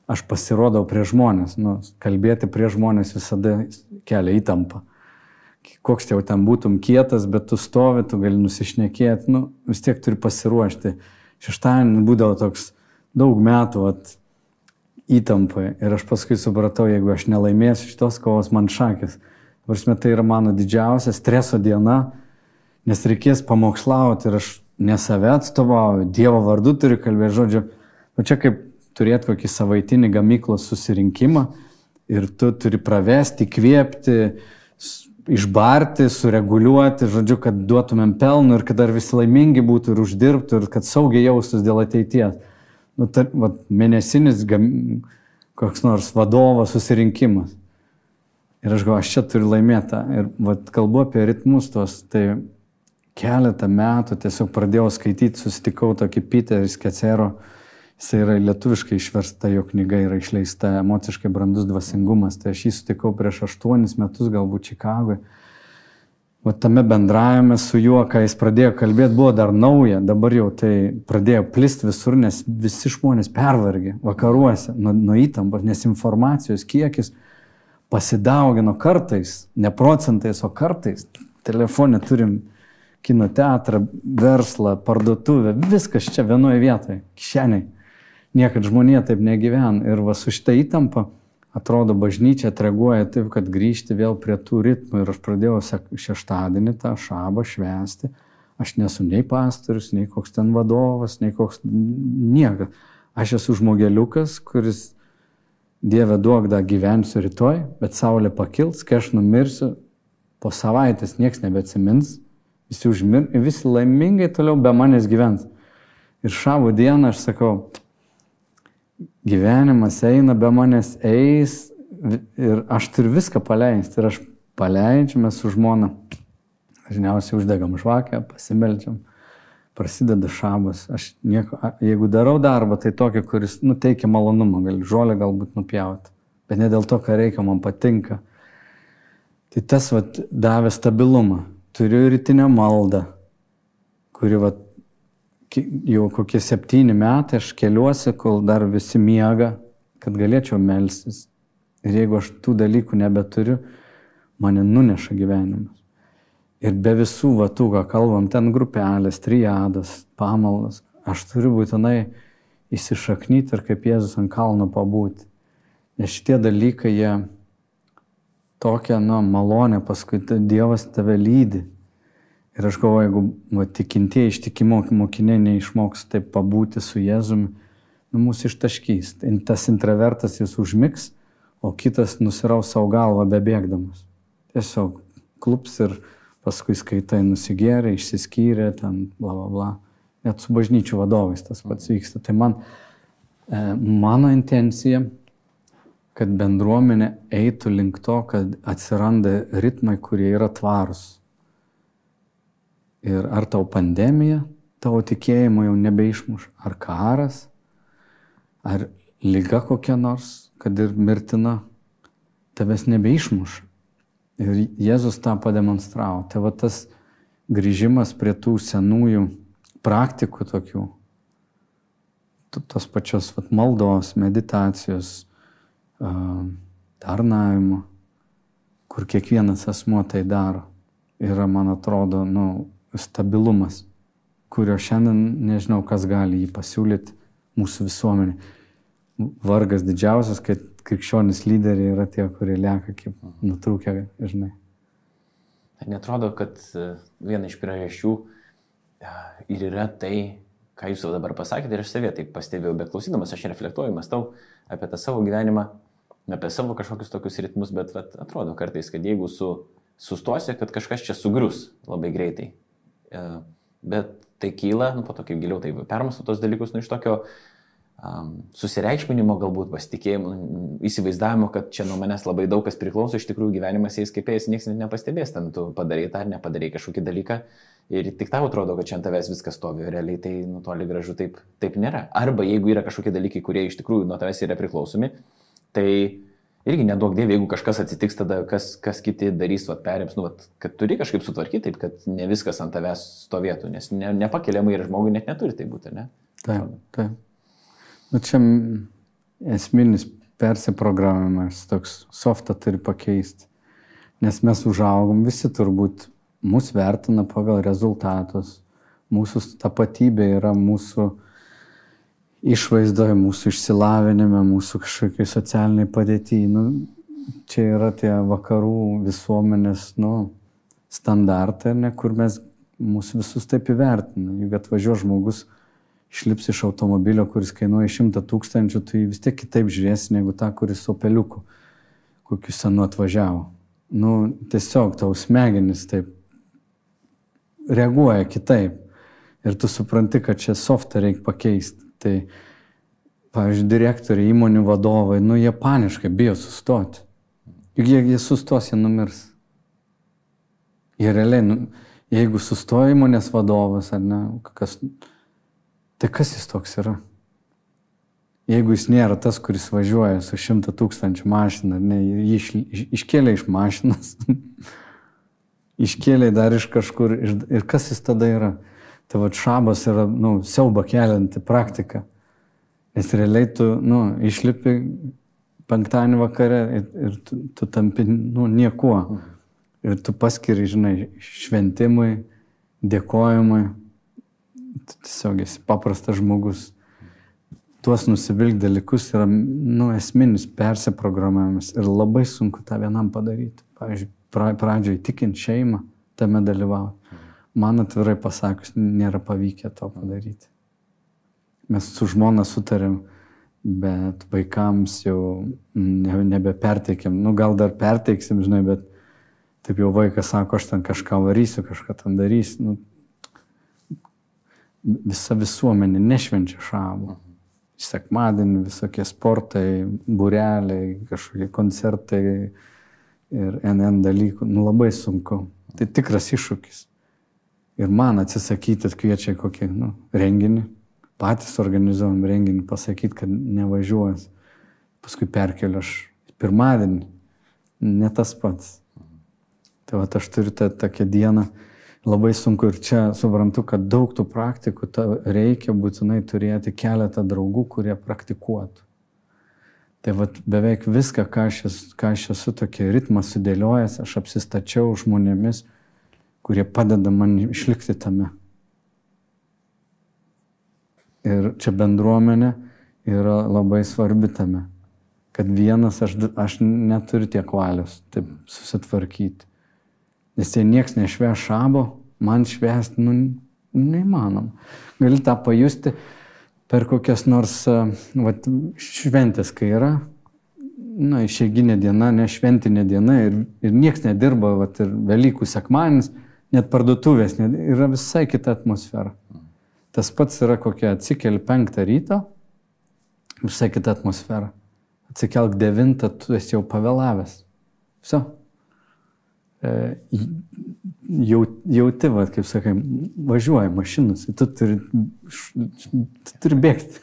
aš pasirodau prie žmonės, nu, kalbėti prie žmonės visada kelia įtampą. Koks jau ten būtum kietas, bet tu stovi, tu gali nusišnekėti, nu, vis tiek turi pasiruošti šeštadienį būdavo toks daug metų vat, įtampai. Ir aš paskui supratau, jeigu aš nelaimėsiu šitos kovos, man šakės. Varsime, tai yra mano didžiausia streso diena, nes reikės pamokslauti ir aš ne save atstovauju, Dievo vardu turiu kalbėti, žodžiu, o čia kaip turėti kokį savaitinį gamyklos susirinkimą ir tu turi pravesti, kviepti, išbarti, sureguliuoti, žodžiu, kad duotumėm pelnų ir kad dar visi laimingi būtų ir uždirbtų ir kad saugiai jaustus dėl ateities. Nu, tar, va, mėnesinis gam, koks nors vadovo susirinkimas. Ir aš galvoju, aš čia turiu laimėtą. Ir va, kalbu apie ritmus tos, tai keletą metų tiesiog pradėjau skaityti, susitikau tokį Peterį Skecero, Jis yra lietuviškai išversta, jo knyga yra išleista emociškai brandus dvasingumas. Tai aš jį sutikau prieš aštuonis metus, galbūt Čikagoje. O tame bendravime su juo, kai jis pradėjo kalbėti, buvo dar nauja, dabar jau tai pradėjo plist visur, nes visi žmonės pervargė vakaruose nuo, nuo įtampos, nes informacijos kiekis pasidaugino kartais, ne procentais, o kartais. Telefonė turim kino teatrą, verslą, parduotuvę, viskas čia vienoje vietoje, kišeniai niekad žmonė taip negyvena. Ir va su šitą įtampą atrodo bažnyčia atreaguoja taip, kad grįžti vėl prie tų ritmų. Ir aš pradėjau šeštadienį tą šabą švęsti. Aš nesu nei pastorius, nei koks ten vadovas, nei koks niekas. Aš esu žmogeliukas, kuris Dieve duok da gyvensiu rytoj, bet saulė pakils, kai aš numirsiu, po savaitės niekas nebeatsimins, visi užmir, visi laimingai toliau be manęs gyvens. Ir šavo dieną aš sakau, gyvenimas eina be manęs eis ir aš turiu viską paleisti. Ir aš paleidžiu, mes su žmona dažniausiai uždegam žvakę, pasimeldžiam, prasideda šabas. Aš nieko, jeigu darau darbą, tai tokį, kuris nuteikia malonumą, gal žolę galbūt nupjauti, bet ne dėl to, ką reikia, man patinka. Tai tas vat, davė stabilumą. Turiu rytinę maldą, kuri vat, jau kokie septyni metai aš keliuosi, kol dar visi miega, kad galėčiau melstis. Ir jeigu aš tų dalykų nebeturiu, mane nuneša gyvenimas. Ir be visų vatų, ką kalbam, ten grupelės, triadas, pamaldas, aš turiu būtinai įsišaknyti ir kaip Jėzus ant kalno pabūti. Nes šitie dalykai, jie tokia, nu, malonė, paskui Dievas tave lydi. Ir aš galvoju, jeigu va, tikintieji ištikimo mokiniai neišmoks taip pabūti su Jėzumi, nu, mūsų ištaškys. Tas intravertas jis užmigs, o kitas nusiraus savo galvą bebėgdamas. Tiesiog klups ir paskui skaitai nusigėrė, išsiskyrė, ten bla bla bla. Net su bažnyčių vadovais tas pats vyksta. Tai man, e, mano intencija kad bendruomenė eitų link to, kad atsiranda ritmai, kurie yra tvarus. Ir ar tau pandemija tavo tikėjimo jau nebeišmuš, ar karas, ar lyga kokia nors, kad ir mirtina, tavęs nebeišmuš. Ir Jėzus tą pademonstravo. Tai va tas grįžimas prie tų senųjų praktikų tokių, tos pačios vat, maldos, meditacijos, tarnavimo, kur kiekvienas asmuo tai daro, yra, man atrodo, nu, stabilumas, kurio šiandien nežinau, kas gali jį pasiūlyti mūsų visuomenė. Vargas didžiausias, kad krikščionis lyderiai yra tie, kurie lieka kaip nutrūkę, žinai. Netrodo, kad e, viena iš priežasčių e, ir yra tai, ką jūs dabar pasakėte ir aš savie taip pastebėjau, bet klausydamas aš reflektuoju, mąstau apie tą savo gyvenimą, apie savo kažkokius tokius ritmus, bet vat, atrodo kartais, kad jeigu su, sustosi, kad kažkas čia sugrius labai greitai. E, bet tai kyla, nu, po to kaip giliau tai permastu tos dalykus, nu, iš tokio um, susireikšminimo, galbūt pasitikėjimo, įsivaizdavimo, kad čia nuo manęs labai daug kas priklauso, iš tikrųjų gyvenimas eis kaip eis, niekas net nepastebės, ten tu padarai tą ar nepadarai kažkokį dalyką ir tik tau atrodo, kad čia ant tavęs viskas stovi, realiai tai nu toli gražu taip, taip nėra. Arba jeigu yra kažkokie dalykai, kurie iš tikrųjų nuo tavęs yra priklausomi, tai irgi nedaug dievė, jeigu kažkas atsitiks, tada kas, kas kiti darys, vat, perims, nu, vat, kad turi kažkaip sutvarkyti taip, kad ne viskas ant tavęs stovėtų, nes ne, nepakeliamai ir žmogui net neturi tai būti, ne? Taip, taip. Nu, čia esminis persiprogramimas, toks softą turi pakeisti. Nes mes užaugom, visi turbūt mus vertina pagal rezultatus. Mūsų tapatybė yra mūsų išvaizdoje, mūsų išsilavinime, mūsų kažkokiai socialiniai padėtyje. Nu, čia yra tie vakarų visuomenės nu, standartai, ne, kur mes mūsų visus taip įvertiname. Juk atvažiuoja žmogus, išlips iš automobilio, kuris kainuoja šimtą tūkstančių, tai vis tiek kitaip žiūrėsi negu tą, kuris su peliuku, kokiu senu atvažiavo. Nu, tiesiog tau smegenis taip reaguoja kitaip. Ir tu supranti, kad čia softą reikia pakeisti. Tai, pavyzdžiui, direktoriai, įmonių vadovai, nu jie paniškai bijo sustoti. Juk jie, jie sustos, jie numirs. Jie realiai, nu, jeigu sustoja įmonės vadovas ar ne, kas, tai kas jis toks yra? Jeigu jis nėra tas, kuris važiuoja su šimta tūkstančių mašina, ne, jį iš, iš, iškėlė iš mašinos, iškėlė dar iš kažkur ir, ir kas jis tada yra? Tai va šabas yra, nu, siauba kelianti praktika. Nes realiai tu, nu, išlipi penktadienį vakare ir, ir tu, tu tampi, nu, niekuo. Ir tu paskiri, žinai, šventimui, dėkojimui. Tu tiesiog esi paprastas žmogus. Tuos nusivilk dalykus yra, nu, esminis persiprogramavimas ir labai sunku tą vienam padaryti. Pavyzdžiui, pradžioje tikint šeimą, tame dalyvauti man atvirai pasakius, nėra pavykę to padaryti. Mes su žmona sutarėm, bet vaikams jau ne, nebeperteikėm. Nu, gal dar perteiksim, žinai, bet taip jau vaikas sako, aš ten kažką varysiu, kažką ten darysiu. Nu, visa visuomenė nešvenčia šabo. Sekmadienį visokie sportai, bureliai, kažkokie koncertai ir NN dalykų. Nu, labai sunku. Tai tikras iššūkis ir man atsisakyti kviečia kokį nu, renginį, patys organizuojam renginį, pasakyti, kad nevažiuos. Paskui perkeliu aš pirmadienį, ne tas pats. Tai va, aš turiu tą tokią dieną, labai sunku ir čia suprantu, kad daug tų praktikų reikia būtinai turėti keletą draugų, kurie praktikuotų. Tai va, beveik viską, ką aš, esu, ką aš esu tokį ritmą sudėliojęs, aš apsistačiau žmonėmis, kurie padeda man išlikti tame. Ir čia bendruomenė yra labai svarbi tame, kad vienas aš, aš neturiu tiek valios taip susitvarkyti. Nes jei nieks nešveš šabo, man švęsti, nu, neįmanoma. Gali tą pajusti per kokias nors vat, šventės, kai yra, na, išeiginė diena, ne šventinė diena ir, ir nieks nedirba, vat, ir Velykų sekmanis, net parduotuvės, net, yra visai kita atmosfera. Tas pats yra kokia atsikeli penktą ryto, visai kita atmosfera. atsikelk devintą, tu esi jau pavėlavęs. Viso. E, jau, jauti, va, kaip sakai, važiuoja mašinas, tu turi, tu turi bėgti.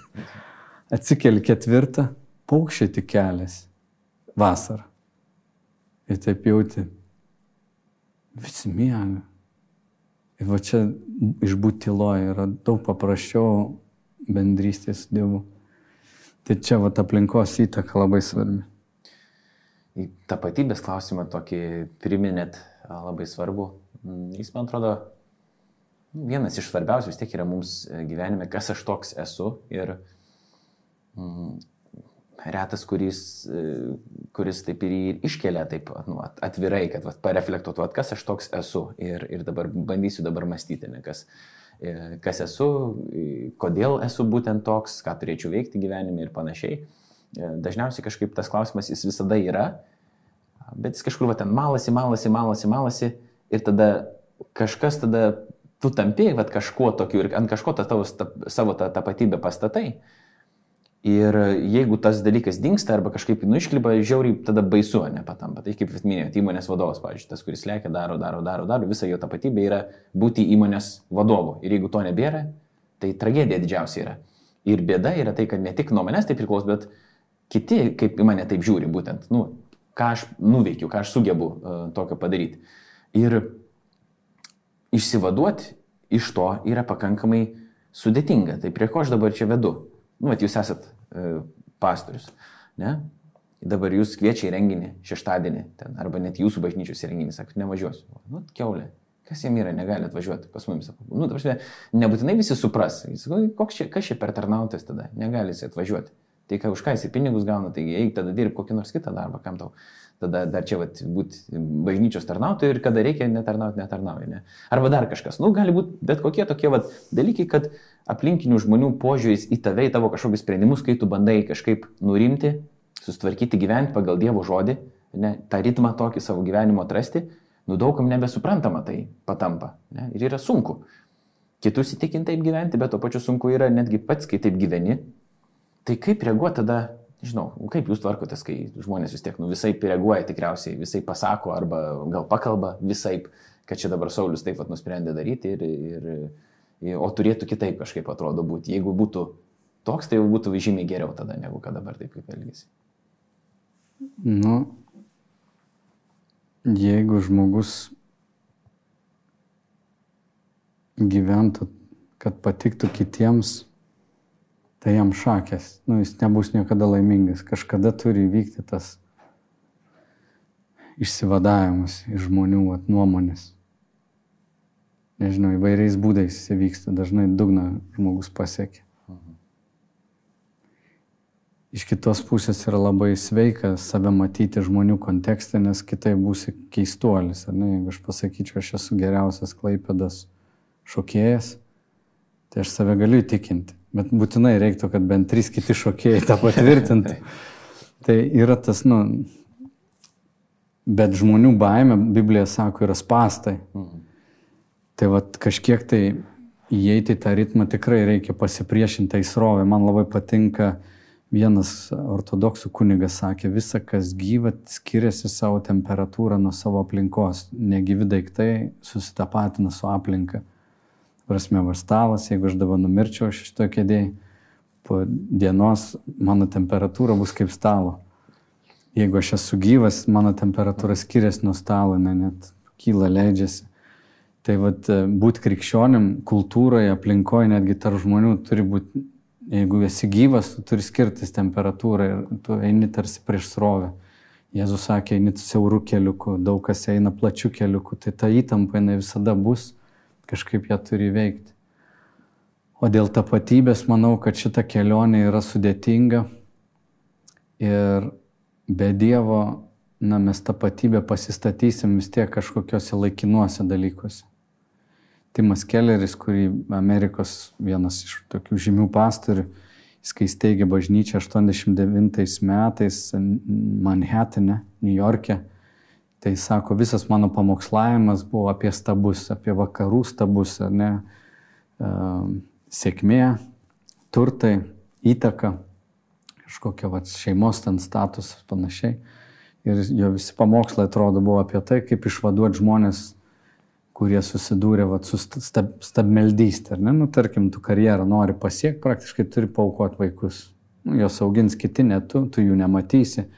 Atsikeli ketvirtą, paukščiai tik kelias. Vasarą. Ir taip jauti. Visi miega. Ir va čia išbūti tyloje yra daug paprasčiau bendrystės su Dievu. Tai čia va aplinkos įtaka labai svarbi. Į tapatybės klausimą tokį priminėt labai svarbu. Mm, jis, man atrodo, vienas iš svarbiausių vis tiek yra mums gyvenime, kas aš toks esu. Ir mm, retas, kuris, e, kuris taip ir iškelia taip nu, atvirai, kad vat, pareflektuotų, vat, kas aš toks esu ir, ir dabar bandysiu dabar mąstyti, ne, kas, e, kas esu, kodėl esu būtent toks, ką turėčiau veikti gyvenime ir panašiai. E, dažniausiai kažkaip tas klausimas jis visada yra, bet jis kažkur va ten malasi, malasi, malasi, malasi ir tada kažkas tada tu tampi va kažkuo tokiu ir ant kažko tą tavo, ta, savo tą tapatybę pastatai. Ir jeigu tas dalykas dinksta arba kažkaip nu iškliba, žiauriai tada baisu, nepatampa. Tai kaip minėjote, įmonės vadovas, pavyzdžiui, tas, kuris lėkia, daro, daro, daro, daro, visa jo tapatybė yra būti įmonės vadovu. Ir jeigu to nebėra, tai tragedija didžiausia yra. Ir bėda yra tai, kad ne tik nuo manęs tai priklauso, bet kiti, kaip į mane taip žiūri, būtent, nu, ką aš nuveikiu, ką aš sugebu uh, tokio padaryti. Ir išsivaduoti iš to yra pakankamai sudėtinga. Tai prie ko aš dabar čia vedu? Nu, bet jūs esat e, pastorius, ne? Dabar jūs kviečia į renginį šeštadienį, ten, arba net jūsų bažnyčios renginį, sakot, nevažiuosiu. Nu, keulė, kas jam yra, negali atvažiuoti pas mumis. Nu, ta prasme, nebūtinai visi supras, jis, koks čia, kas čia per tarnautas tada, negali jis atvažiuoti. Tai ką už ką jis pinigus gauna, taigi eik tada dirb kokį nors kitą darbą, kam tau tada dar čia vat, būti bažnyčios tarnautojai ir kada reikia netarnauti, netarnauji. Ne? Arba dar kažkas. Nu, gali būti bet kokie tokie vat, dalykai, kad aplinkinių žmonių požiūris į tave, į tavo kažkokius sprendimus, kai tu bandai kažkaip nurimti, sustvarkyti gyventi pagal Dievo žodį, ne, tą ritmą tokį savo gyvenimo atrasti, nu daugam nebesuprantama tai patampa. Ne? Ir yra sunku. Kitus įtikinti taip gyventi, bet to pačiu sunku yra netgi pats, kai taip gyveni. Tai kaip reaguoti tada nežinau, kaip jūs tvarkotės, kai žmonės vis tiek nu, visai reaguoja tikriausiai, visai pasako arba gal pakalba visai, kad čia dabar Saulis taip pat nusprendė daryti, ir, ir, ir, o turėtų kitaip kažkaip atrodo būti. Jeigu būtų toks, tai jau būtų žymiai geriau tada, negu kad dabar taip kaip elgesi. Nu, jeigu žmogus gyventų, kad patiktų kitiems, tai jam šakės, nu, jis nebus niekada laimingas, kažkada turi įvykti tas išsivadavimas iš žmonių at, nuomonės. Nežinau, įvairiais būdais jis įvyksta, dažnai dugną žmogus pasiekia. Iš kitos pusės yra labai sveika save matyti žmonių kontekste, nes kitai būsi keistuolis. Ne? Jeigu aš pasakyčiau, aš esu geriausias klaipėdas šokėjas, tai aš save galiu įtikinti. Bet būtinai reiktų, kad bent trys kiti šokėjai tą patvirtintų. tai yra tas, nu, bet žmonių baime, Biblija sako, yra spastai. Mhm. Tai vad kažkiek tai įeiti į tą ritmą tikrai reikia pasipriešinti įsrovę. Man labai patinka vienas ortodoksų kunigas sakė, visa kas gyva skiriasi savo temperatūrą nuo savo aplinkos. Negyvi daiktai susitapatina su aplinka prasme, va stalas, jeigu aš dabar numirčiau šito kėdėjai, po dienos mano temperatūra bus kaip stalo. Jeigu aš esu gyvas, mano temperatūra skiriasi nuo stalo, ne, net kyla, leidžiasi. Tai vad būti krikščionim kultūroje, aplinkoje, netgi tarp žmonių turi būti, jeigu esi gyvas, tu turi skirtis temperatūrą ir tu eini tarsi prieš srovę. Jėzus sakė, eini siaurų keliukų, daug kas eina plačių keliukų, tai ta įtampa jinai visada bus kažkaip ją turi veikti. O dėl tapatybės manau, kad šita kelionė yra sudėtinga ir be Dievo, na, mes tapatybę pasistatysim vis tiek kažkokiuose laikinuose dalykuose. Timas Kelleris, kurį Amerikos vienas iš tokių žymių pastorių, jis kai steigė bažnyčią 89 metais Manhattane, New York'e, Tai sako, visas mano pamokslavimas buvo apie stabus, apie vakarų stabus, ne, sėkmė, turtai, įtaka, kažkokia va, šeimos ten statusas panašiai. Ir jo visi pamokslai atrodo buvo apie tai, kaip išvaduoti žmonės, kurie susidūrė va, su stab, stabmeldystė. Ne? Nu, tarkim, tu karjerą nori pasiekti, praktiškai turi paukoti vaikus. Nu, jos augins kiti, ne tu, tu jų nematysi.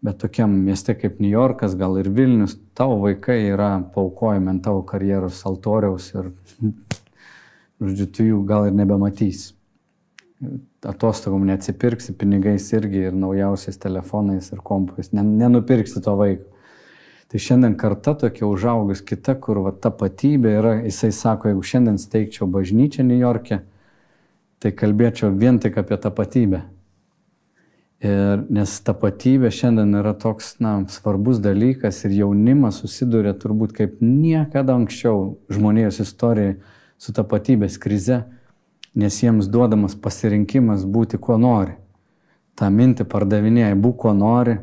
Bet tokiam mieste kaip New Yorkas, gal ir Vilnius, tavo vaikai yra paukojami ant tavo karjeros altoriaus ir, žodžiu, tu jų gal ir nebematysi atostogom neatsipirksi pinigais irgi ir naujausiais telefonais ir kompais, nenupirksi to vaiko. Tai šiandien karta tokia užaugus kita, kur va, tapatybė yra, jisai sako, jeigu šiandien steigčiau bažnyčią New York'e, tai kalbėčiau vien tik apie tapatybę. Ir, nes tapatybė šiandien yra toks na, svarbus dalykas ir jaunimas susiduria turbūt kaip niekada anksčiau žmonijos istorijoje su tapatybės krize nes jiems duodamas pasirinkimas būti kuo nori. Ta mintį pardavinėja, būk kuo nori,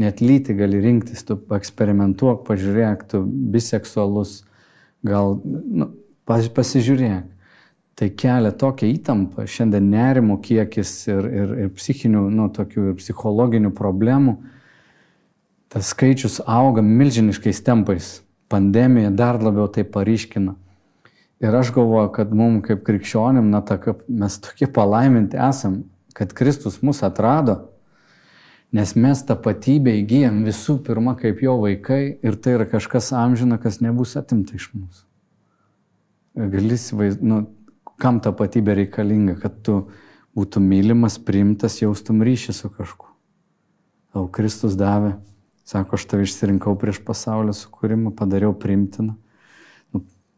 net lyti gali rinktis, tu eksperimentuok, pažiūrėk, tu biseksualus, gal nu, pasižiūrėk. Tai kelia tokią įtampą, šiandien nerimo kiekis ir, ir, ir psichinių, nu, tokių ir psichologinių problemų. Tas skaičius auga milžiniškais tempais. Pandemija dar labiau tai paryškina. Ir aš galvoju, kad mums kaip krikščionim, na, ta, mes tokie palaiminti esam, kad Kristus mus atrado, nes mes tapatybę įgyjam visų pirma kaip jo vaikai ir tai yra kažkas amžina, kas nebus atimta iš mūsų. Gali įsivaizduoti, nu, kam tapatybė reikalinga, kad tu būtum mylimas, priimtas, jaustum ryšį su kažkuo. Tau Kristus davė, sako, aš tave išsirinkau prieš pasaulio sukūrimą, padariau primtiną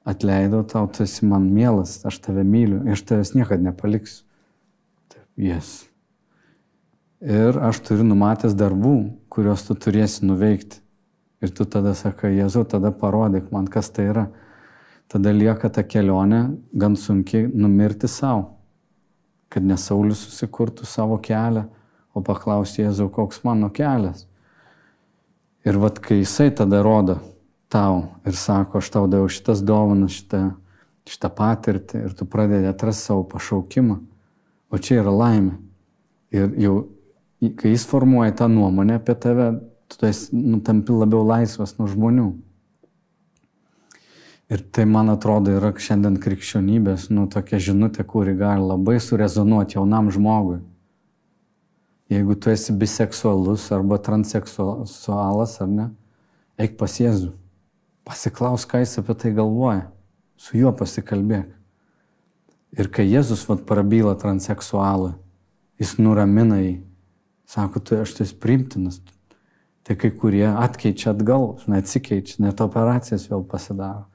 atleidau tau, tu esi man mielas, aš tave myliu, aš tavęs niekada nepaliksiu. Taip, jes. Ir aš turiu numatęs darbų, kuriuos tu turėsi nuveikti. Ir tu tada sakai, Jėzu, tada parodyk man, kas tai yra. Tada lieka ta kelionė gan sunkiai numirti savo, kad nesaulis susikurtų savo kelią, o paklausti Jėzau, koks mano kelias. Ir vad, kai jisai tada rodo, tau ir sako, aš tau daviau šitas dovanas, šitą, šitą patirtį ir tu pradedi atrasti savo pašaukimą. O čia yra laimė. Ir jau, kai jis formuoja tą nuomonę apie tave, tu esi, nu, tampi labiau laisvas nuo žmonių. Ir tai, man atrodo, yra šiandien krikščionybės, nu, tokia žinutė, kuri gali labai surezonuoti jaunam žmogui. Jeigu tu esi biseksualus arba transseksualas, ar ne, eik pas Jėzų. Pasiklaus, ką jis apie tai galvoja. Su juo pasikalbėk. Ir kai Jėzus vat prabyla transseksualą, jis nuramina jį. Sako, tu aš tu esi primtinas. Tai kai kurie atkeičia atgal, žinai, atsikeičia, net operacijas vėl pasidaro.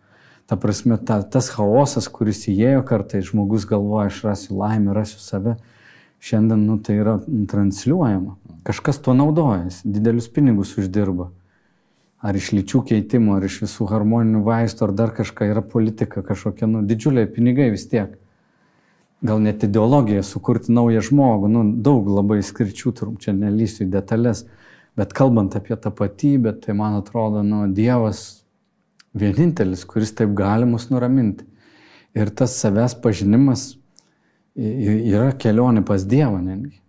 Ta prasme, ta, tas chaosas, kuris įėjo kartai, žmogus galvoja, aš rasiu laimę, rasiu save, šiandien, nu, tai yra transliuojama. Kažkas tuo naudojasi, didelius pinigus uždirba ar iš lyčių keitimo, ar iš visų harmoninių vaistų, ar dar kažką yra politika kažkokia, nu, didžiuliai pinigai vis tiek. Gal net ideologija sukurti naują žmogų, nu, daug labai skirčių, turim čia nelysiu į detalės, bet kalbant apie tapatybę, tai man atrodo, nu, Dievas vienintelis, kuris taip gali mus nuraminti. Ir tas savęs pažinimas yra kelionė pas Dievą netgi.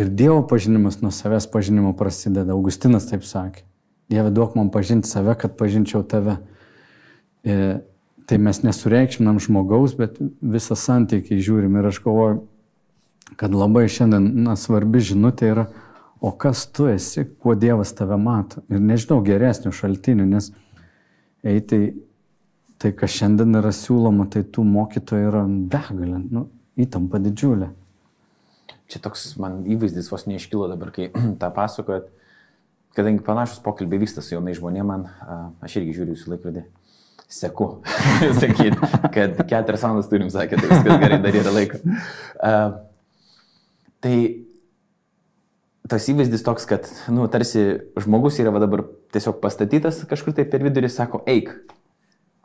Ir Dievo pažinimas nuo savęs pažinimo prasideda. Augustinas taip sakė. Dieve duok man pažinti save, kad pažinčiau tave. E, tai mes nesureikšminam žmogaus, bet visą santykį žiūrim. Ir aš galvoju, kad labai šiandien na, svarbi žinutė yra, o kas tu esi, kuo Dievas tave mato. Ir nežinau geresnių šaltinių, nes eiti tai, kas šiandien yra siūloma, tai tų mokytojų yra begalė, nu, įtampa didžiulė. Čia toks man įvaizdis vos neiškilo dabar, kai tą pasakojat kadangi panašus pokalbiai vyksta su jaunai žmonėmis, man, aš irgi žiūriu jūsų laikrodį, seku, sakyt, kad keturias valandas turim, sakė, tai viskas gerai, dar yra laiko. Uh, tai tas įvaizdis toks, kad, nu, tarsi žmogus yra dabar tiesiog pastatytas kažkur tai per vidurį, sako, eik,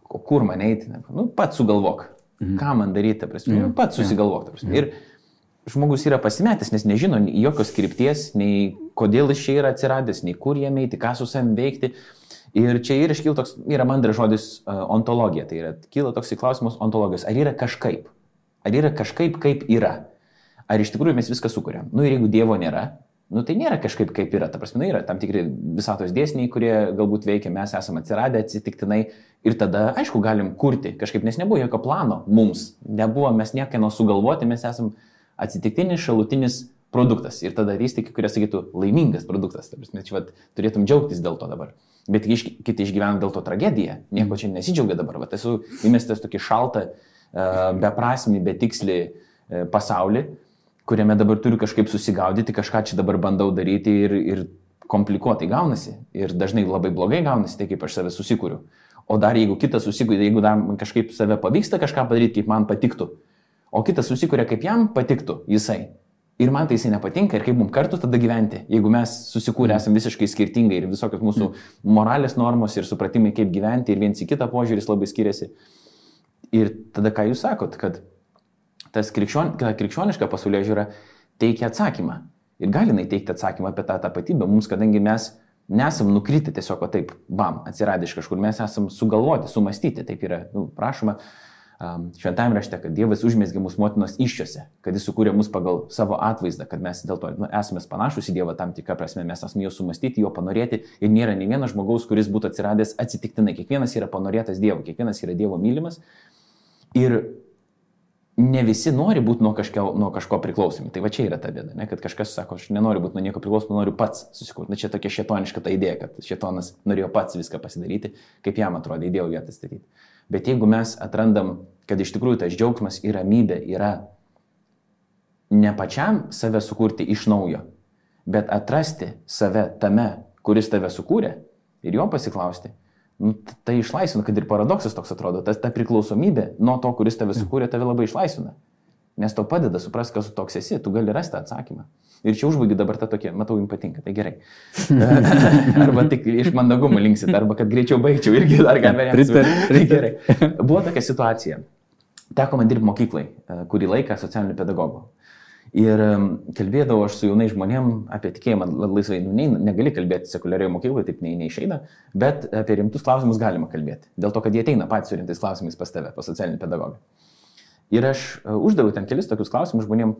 o kur man eiti, nu, pats sugalvok, mhm. ką man daryti, prasme, mhm. pats susigalvok. Prasme. Mhm. Ir žmogus yra pasimetęs, nes nežino jokios krypties, nei kodėl jis čia yra atsiradęs, nei kur jame eiti, ką su savim veikti. Ir čia ir iškyla toks, yra mandras žodis uh, ontologija, tai yra, kyla toks klausimas ontologijos, ar yra kažkaip, ar yra kažkaip, kaip yra, ar iš tikrųjų mes viską sukūrėm. Nu ir jeigu Dievo nėra, Nu, tai nėra kažkaip kaip yra, ta prasme, yra tam tikri visatos dėsniai, kurie galbūt veikia, mes esame atsiradę atsitiktinai. Ir tada, aišku, galim kurti kažkaip, nes nebuvo jokio plano mums, nebuvo mes niekieno sugalvoti, mes esame atsitiktinis šalutinis produktas. Ir tada vystikai, kurie sakytų laimingas produktas, ta prasme, čia vat, turėtum džiaugtis dėl to dabar. Bet kiti išgyvena dėl to tragediją, nieko čia nesidžiaugia dabar, bet esu įmestas tokį šaltą, beprasmį, betikslį pasaulį kuriame dabar turiu kažkaip susigaudyti, kažką čia dabar bandau daryti ir, ir komplikuotai gaunasi. Ir dažnai labai blogai gaunasi, tai kaip aš save susikūriu. O dar jeigu kitas susikūrė, jeigu dar kažkaip save pavyksta kažką padaryti, kaip man patiktų, o kitas susikūrė, kaip jam patiktų jisai. Ir man tai jisai nepatinka ir kaip mums kartu tada gyventi, jeigu mes susikūrę esame visiškai skirtingai ir visokios mūsų moralės normos ir supratimai, kaip gyventi ir viens į kitą požiūris labai skiriasi. Ir tada ką jūs sakot, kad tas krikščion, krikščioniška pasaulio žiūra teikia atsakymą. Ir gali jinai teikti atsakymą apie tą tapatybę mums, kadangi mes nesam nukritę tiesiog, taip, bam, atsiradę iš kažkur, mes esam sugalvoti, sumastyti, taip yra, nu, prašoma, šventame rašte, kad Dievas užmėsgė mūsų motinos iššiose, kad Jis sukūrė mus pagal savo atvaizdą, kad mes dėl to nu, esame panašus į Dievą tam tikrą prasme, mes esame jo sumastyti, jo panorėti ir nėra nei vieno žmogaus, kuris būtų atsiradęs atsitiktinai, kiekvienas yra panorėtas Dievo, kiekvienas yra Dievo mylimas. Ir ne visi nori būti nuo, kažkio, nuo kažko priklausomi. Tai va čia yra ta bėda, ne? kad kažkas sako, aš nenoriu būti nuo nieko priklausomi, noriu pats susikurti. Na čia tokia šetoniška ta idėja, kad šetonas norėjo pats viską pasidaryti, kaip jam atrodė, įdėjau vietą statyti. Bet jeigu mes atrandam, kad iš tikrųjų tas džiaugsmas ir ramybė yra ne pačiam save sukurti iš naujo, bet atrasti save tame, kuris tave sukūrė ir jo pasiklausti, nu, tai išlaisvina, kad ir paradoksas toks atrodo, ta, ta priklausomybė nuo to, kuris tave sukūrė, tave labai išlaisvina. Nes tau padeda suprasti, kas tu toks esi, tu gali rasti atsakymą. Ir čia užbaigiu dabar tą tokią, matau, jums patinka, tai gerai. arba tik iš mandagumo linksit, arba kad greičiau baigčiau irgi dar galime. Tai gerai. Buvo tokia situacija. Teko man dirbti mokyklai, e, kurį laiką socialinių pedagogų. Ir kalbėdavau aš su jaunai žmonėm apie tikėjimą laisvai, nu, ne, negali kalbėti sekuliarioje mokykloje, taip nei, neišeina, bet apie rimtus klausimus galima kalbėti. Dėl to, kad jie ateina patys su rimtais klausimais pas tave, pas socialinį pedagogą. Ir aš e, uždaviau ten kelis tokius klausimus žmonėm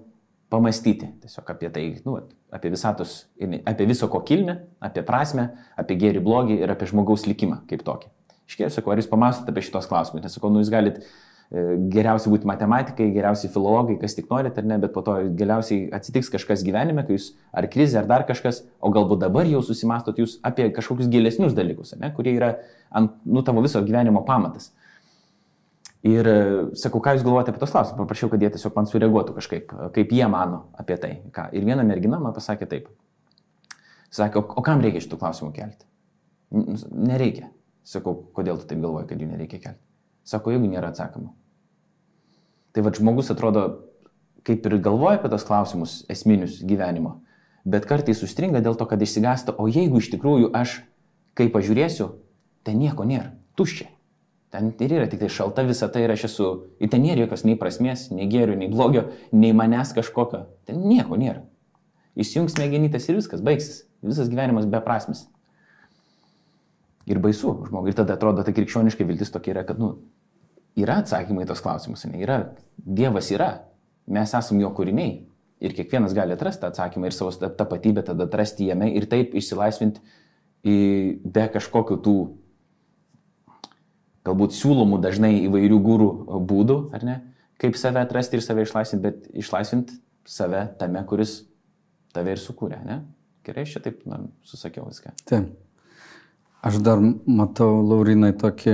pamastyti tiesiog apie tai, nu, apie visatos, apie viso ko kilmę, apie prasme, apie gėrį blogį ir apie žmogaus likimą kaip tokį. Iškėliau, sakau, ar jūs pamastote apie šitos klausimus, nes sakau, nu, jūs galite geriausiai būti matematikai, geriausiai filologai, kas tik norit ar ne, bet po to galiausiai atsitiks kažkas gyvenime, kai jūs ar krizė, ar dar kažkas, o galbūt dabar jau susimastot jūs apie kažkokius gilesnius dalykus, ne, kurie yra ant, nu, tavo viso gyvenimo pamatas. Ir e, sakau, ką jūs galvojate apie tos klausimus, paprašiau, kad jie tiesiog man sureaguotų kažkaip, kaip jie mano apie tai. Ką. Ir viena mergina man pasakė taip. Sakė, o, o kam reikia šitų klausimų kelti? Nereikia. Sakau, kodėl tu taip galvoji, kad jų nereikia kelti? Sako, jeigu nėra atsakymų. Tai va žmogus atrodo, kaip ir galvoja apie tos klausimus esminius gyvenimo, bet kartais sustringa dėl to, kad išsigąsta, o jeigu iš tikrųjų aš, kai pažiūrėsiu, ten nieko nėra, tuščia. Ten ir yra tik tai šalta visa tai ir aš esu, ir ten nėra jokios nei prasmės, nei gėrio, nei blogio, nei manęs kažkokio, ten nieko nėra. Įsijungs mėginytas ir viskas, baigsis. Visas gyvenimas beprasmis. Ir baisu žmogui. Ir tada atrodo, ta krikščioniška viltis tokia yra, kad, nu, yra atsakymai į tos klausimus, ne, yra, Dievas yra, mes esame jo kūriniai. Ir kiekvienas gali atrasti atsakymą ir savo tapatybę tada atrasti jame ir taip išsilaisvinti be kažkokių tų galbūt siūlomų dažnai įvairių gūrų būdų, ar ne, kaip save atrasti ir save išlaisvinti, bet išlaisvinti save tame, kuris tave ir sukūrė, ne? Gerai, šitaip, na, susakiau viską. Taip. Aš dar matau, Laurinai, tokį,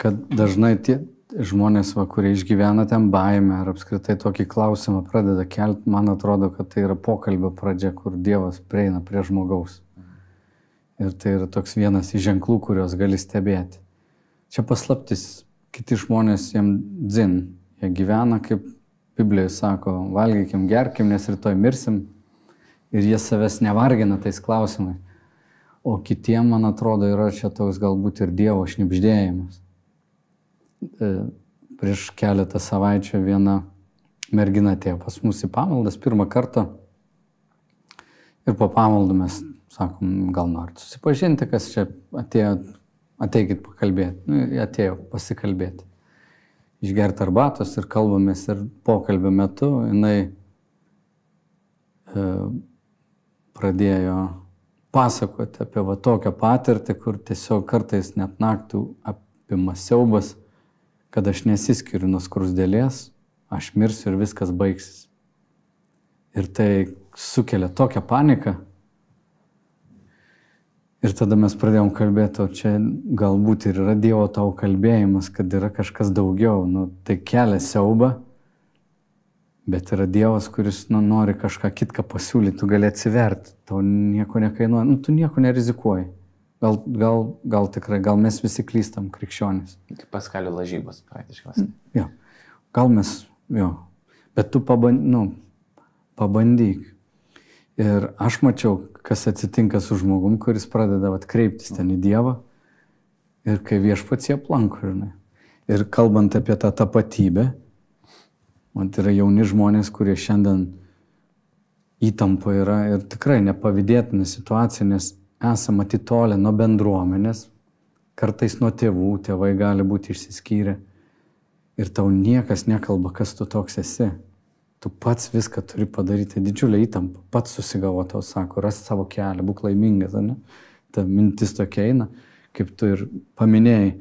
kad dažnai tie žmonės, va, kurie išgyvena ten baimę ar apskritai tokį klausimą pradeda kelti, man atrodo, kad tai yra pokalbio pradžia, kur Dievas prieina prie žmogaus. Ir tai yra toks vienas iš ženklų, kuriuos gali stebėti. Čia paslaptis, kiti žmonės jiem dzin, jie gyvena, kaip Biblija sako, valgykim, gerkim, nes rytoj mirsim. Ir jie savęs nevargina tais klausimais. O kitiem, man atrodo, yra čia toks galbūt ir Dievo šnipždėjimas. E, prieš keletą savaičių viena mergina atėjo pas mus į pamaldas pirmą kartą. Ir po pamaldų mes sakom, gal norit susipažinti, kas čia atėjo, ateikit pakalbėti. Nu, atėjo pasikalbėti. Išgerti arbatos ir kalbamės ir pokalbio metu jinai e, pradėjo pasakoti apie va tokią patirtį, kur tiesiog kartais net naktų apima siaubas, kad aš nesiskiriu nuo skrusdėlės, aš mirsiu ir viskas baigsis. Ir tai sukelia tokią paniką. Ir tada mes pradėjom kalbėti, o čia galbūt ir yra Dievo tau kalbėjimas, kad yra kažkas daugiau. Nu, tai kelia siaubą, bet yra Dievas, kuris nu, nori kažką kitką pasiūlyti, tu gali atsiverti, tau nieko nekainuoja, nu, tu nieko nerizikuoji. Gal, gal, gal tikrai, gal mes visi klystam krikščionys. Kaip paskalių lažybos praktiškai. Jo. Gal mes, jo. Bet tu pabandyk, nu, pabandyk. Ir aš mačiau, kas atsitinka su žmogum, kuris pradeda vat, kreiptis ten į Dievą ir kai viešpats jie aplanko, žinai. Ir kalbant apie tą tapatybę, man tai yra jauni žmonės, kurie šiandien įtampo yra ir tikrai nepavydėtina situacija, nes esame atitolę nuo bendruomenės, kartais nuo tėvų, tėvai gali būti išsiskyrę ir tau niekas nekalba, kas tu toks esi tu pats viską turi padaryti, didžiulę įtampą, pats susigavo tau sako, ras savo kelią, būk laimingas, ne? Ta mintis tokia eina, kaip tu ir paminėjai,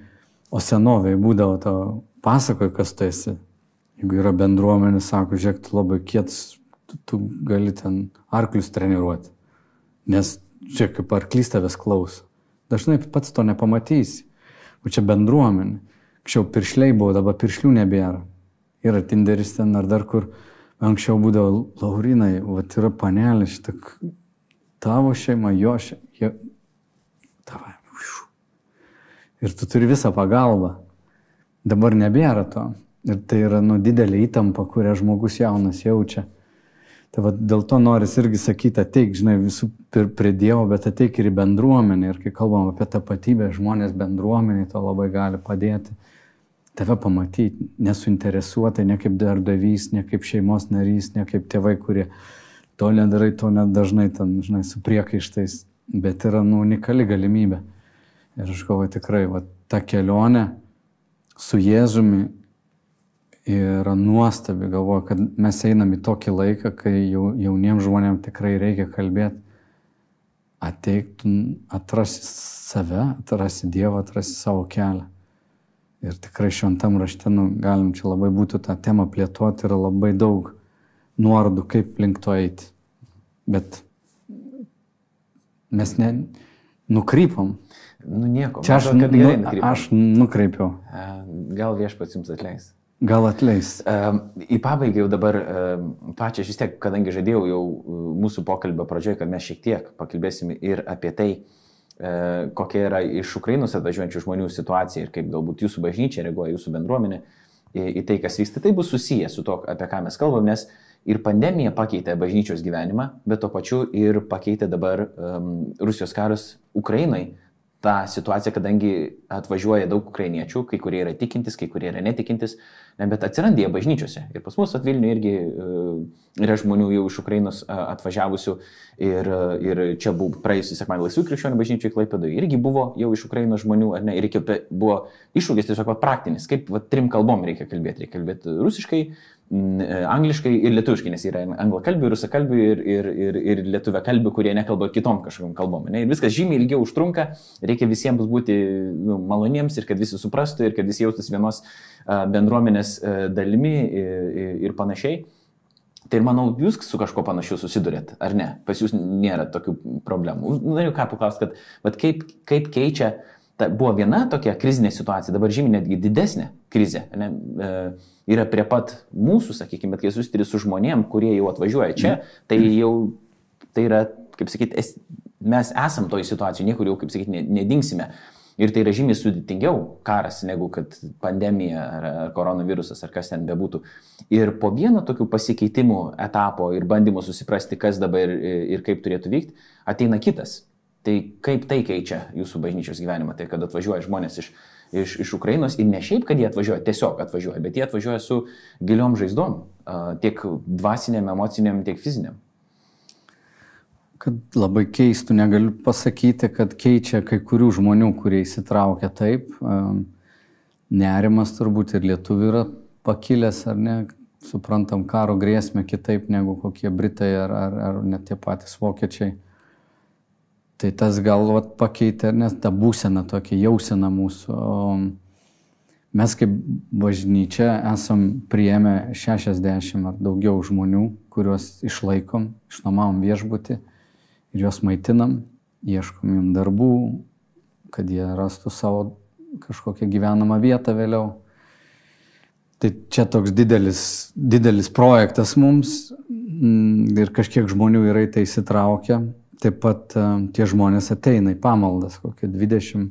o senovėje būdavo tau pasakoju, kas tu esi. Jeigu yra bendruomenė, sako, žiūrėk, tu labai kietas, tu, tu gali ten arklius treniruoti. Nes, žiūrėk, kaip arklys tavęs klauso. Dažnai pats to nepamatysi. O čia bendruomenė. Anksčiau piršliai buvo, dabar piršlių nebėra. Yra tinderis ten ar dar kur Anksčiau būdavo, Laurinai, va yra panelė šitą, tavo šeima, jo šeima, tavo. Ir tu turi visą pagalbą. Dabar nebėra to. Ir tai yra nu didelė įtampa, kurią žmogus jaunas jaučia. Tai va, dėl to noris irgi sakyti, ateik, žinai, visų prie Dievo, bet ateik ir į bendruomenę. Ir kai kalbam apie tapatybę, žmonės bendruomeniai to labai gali padėti tave pamatyti nesuinteresuotai, ne kaip darbdavys, ne kaip šeimos narys, ne kaip tėvai, kurie to nedarai, to nedažnai ten, žinai, su priekaištais, bet yra nu, unikali galimybė. Ir aš galvoju tikrai, va, ta kelionė su Jėzumi yra nuostabi, galvoju, kad mes einam į tokį laiką, kai jauniems žmonėms tikrai reikia kalbėti. Ateik, atrasi save, atrasi Dievą, atrasi savo kelią. Ir tikrai šventam rašte nu, galim čia labai būtų tą temą plėtoti, yra labai daug nuorodų, kaip link to eiti. Bet mes ne, nukrypom. Nu nieko. Čia aš, nu, aš nukreipiau. Gal viešpats jums atleis. Gal atleis. Į pabaigą jau dabar, pačią aš vis tiek, kadangi žadėjau jau mūsų pokalbio pradžioje, kad mes šiek tiek pakalbėsime ir apie tai, E, kokia yra iš Ukrainos atvažiuojančių žmonių situacija ir kaip galbūt jūsų bažnyčia reaguoja, jūsų bendruomenė į tai, kas vyksta. Tai bus susiję su to, apie ką mes kalbam, nes ir pandemija pakeitė bažnyčios gyvenimą, bet to pačiu ir pakeitė dabar um, Rusijos karas Ukrainai tą situaciją, kadangi atvažiuoja daug ukrainiečių, kai kurie yra tikintis, kai kurie yra netikintis, ne, bet atsiranda jie bažnyčiose. Ir pas mus Atvilniuje irgi uh, yra žmonių jau iš Ukrainos uh, atvažiavusių. Ir, uh, ir čia buvo praėjusią sekmadienį laisvų krikščionių bažnyčių Klaipėdoje, irgi buvo jau iš Ukrainos žmonių, ar ne, ir reikia, buvo iššūkis tiesiog praktinis, kaip va, trim kalbom reikia kalbėti, reikia kalbėti rusiškai, E, angliškai ir lietuviškai, nes yra anglakalbių, rusakalbių ir, ir, ir, ir lietuviakalbių, kurie nekalba kitom kažkokiam kalbom. Ne? Ir viskas žymiai ilgiau užtrunka, reikia visiems būti nu, maloniems ir kad visi suprastų ir kad visi jaustųsi vienos bendruomenės dalimi ir, ir panašiai. Tai manau, jūs su kažko panašiu susidurėt, ar ne? Pas jūs nėra tokių problemų. Noriu ką paklausti, kad kaip, kaip keičia, ta, buvo viena tokia krizinė situacija, dabar žymiai netgi didesnė krizė. Ne? E, yra prie pat mūsų, sakykime, bet kai susitiri su žmonėm, kurie jau atvažiuoja čia, tai jau tai yra, kaip sakyti, mes esam toj situacijai, niekur jau, kaip sakyti, nedingsime. Ir tai yra žymiai sudėtingiau karas negu kad pandemija ar, ar koronavirusas ar kas ten bebūtų. Ir po vieno tokių pasikeitimų etapo ir bandymų susiprasti, kas dabar ir, ir kaip turėtų vykti, ateina kitas. Tai kaip tai keičia jūsų bažnyčios gyvenimą, tai kad atvažiuoja žmonės iš iš, iš Ukrainos ir ne šiaip, kad jie atvažiuoja, tiesiog atvažiuoja, bet jie atvažiuoja su giliom žaizdom, tiek dvasiniam, emociniam, tiek fiziniam. Kad labai keistų, negaliu pasakyti, kad keičia kai kurių žmonių, kurie įsitraukia taip. Nerimas turbūt ir lietuvių yra pakilęs, ar ne, suprantam karo grėsmę kitaip negu kokie Britai ar, ar, ar net tie patys vokiečiai. Tai tas gal vat, pakeitė, nes ta būsena tokia jausena mūsų. O mes kaip bažnyčia esam priėmę 60 ar daugiau žmonių, kuriuos išlaikom, išnuomavom viešbutį ir juos maitinam, ieškom jums darbų, kad jie rastų savo kažkokią gyvenamą vietą vėliau. Tai čia toks didelis, didelis projektas mums mm, ir kažkiek žmonių yra į tai įsitraukę. Taip pat e, tie žmonės ateina į pamaldas, kokie 20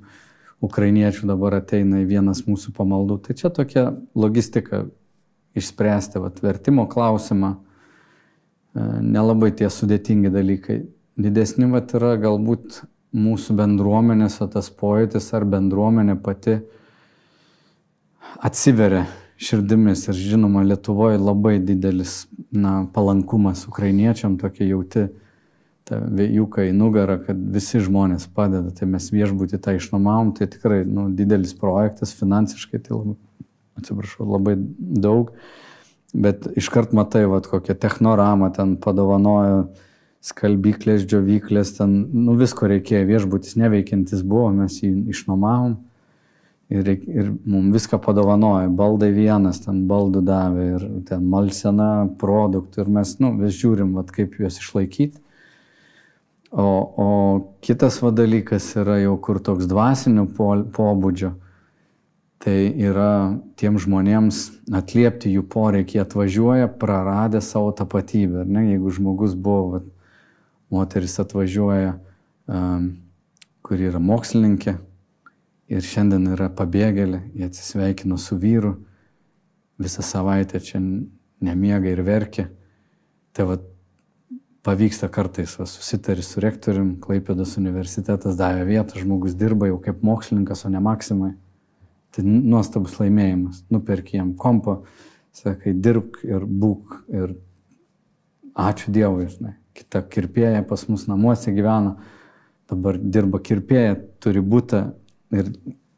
ukrainiečių dabar ateina į vienas mūsų pamaldų. Tai čia tokia logistika išspręsti, vat, vertimo klausimą, e, nelabai tie sudėtingi dalykai. Didesni vat yra galbūt mūsų bendruomenės, o tas pojūtis ar bendruomenė pati atsiveria širdimis ir žinoma Lietuvoje labai didelis na, palankumas ukrainiečiam, tokia jauti tą vėjuką į nugarą, kad visi žmonės padeda. Tai mes viešbutį tą išnuomavom, tai tikrai nu, didelis projektas, finansiškai tai labai, atsiprašau, labai daug. Bet iškart matai, vat, kokią technoramą ten padovanojo, skalbyklės, džiovyklės, ten nu, visko reikėjo, viešbutis neveikiantis buvo, mes jį išnuomavom. Ir, ir mums viską padovanojo, baldai vienas, ten baldų davė ir ten malsena produktų ir mes nu, vis žiūrim, vat, kaip juos išlaikyti. O, o kitas va dalykas yra jau kur toks dvasinio pobūdžio. Tai yra tiem žmonėms atliepti jų poreikį, atvažiuoja praradę savo tapatybę. Ne? Jeigu žmogus buvo, va, moteris atvažiuoja, um, kuri yra mokslininkė ir šiandien yra pabėgėlė, jie atsisveikino su vyru, visą savaitę čia nemiega ir verkia. Tai va pavyksta kartais, va, susitari su rektorium, Klaipėdos universitetas davė vietą, žmogus dirba jau kaip mokslininkas, o ne maksimai. Tai nuostabus laimėjimas, nuperki jam kompą, sakai, dirbk ir būk ir ačiū Dievui, žinai. Kita kirpėja pas mus namuose gyvena, dabar dirba kirpėja, turi būti ir,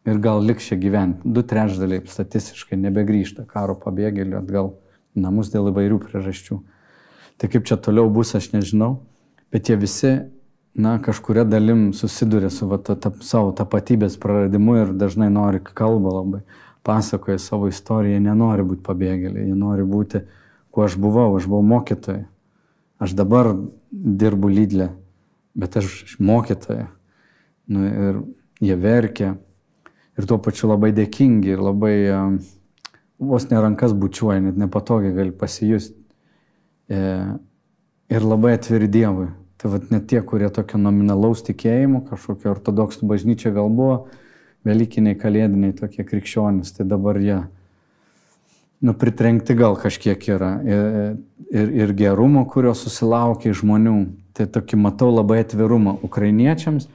ir gal liks čia gyventi. Du trečdaliai statistiškai nebegrįžta karo pabėgėlių atgal namus dėl įvairių priežasčių. Tai kaip čia toliau bus, aš nežinau, bet jie visi, na, kažkuria dalim susiduria su va, ta, ta, savo tapatybės praradimu ir dažnai nori kalbą labai, pasakoja savo istoriją, jie nenori būti pabėgėliai, jie nori būti, kuo aš buvau, aš buvau mokytoja. Aš dabar dirbu lydlę, bet aš mokytoja. Nu, ir jie verkia ir tuo pačiu labai dėkingi ir labai vos ne rankas bučiuoja, net nepatogiai gali pasijusti. E, ir labai atviri Dievui. Tai vad net tie, kurie tokio nominalaus tikėjimo, kažkokio ortodoksų bažnyčia gal buvo, Velykiniai, kalėdiniai tokie krikščionys, tai dabar jie, nu, pritrenkti gal kažkiek yra. Ir, ir, ir gerumo, kurio susilaukia žmonių. Tai tokį matau labai atvirumą ukrainiečiams,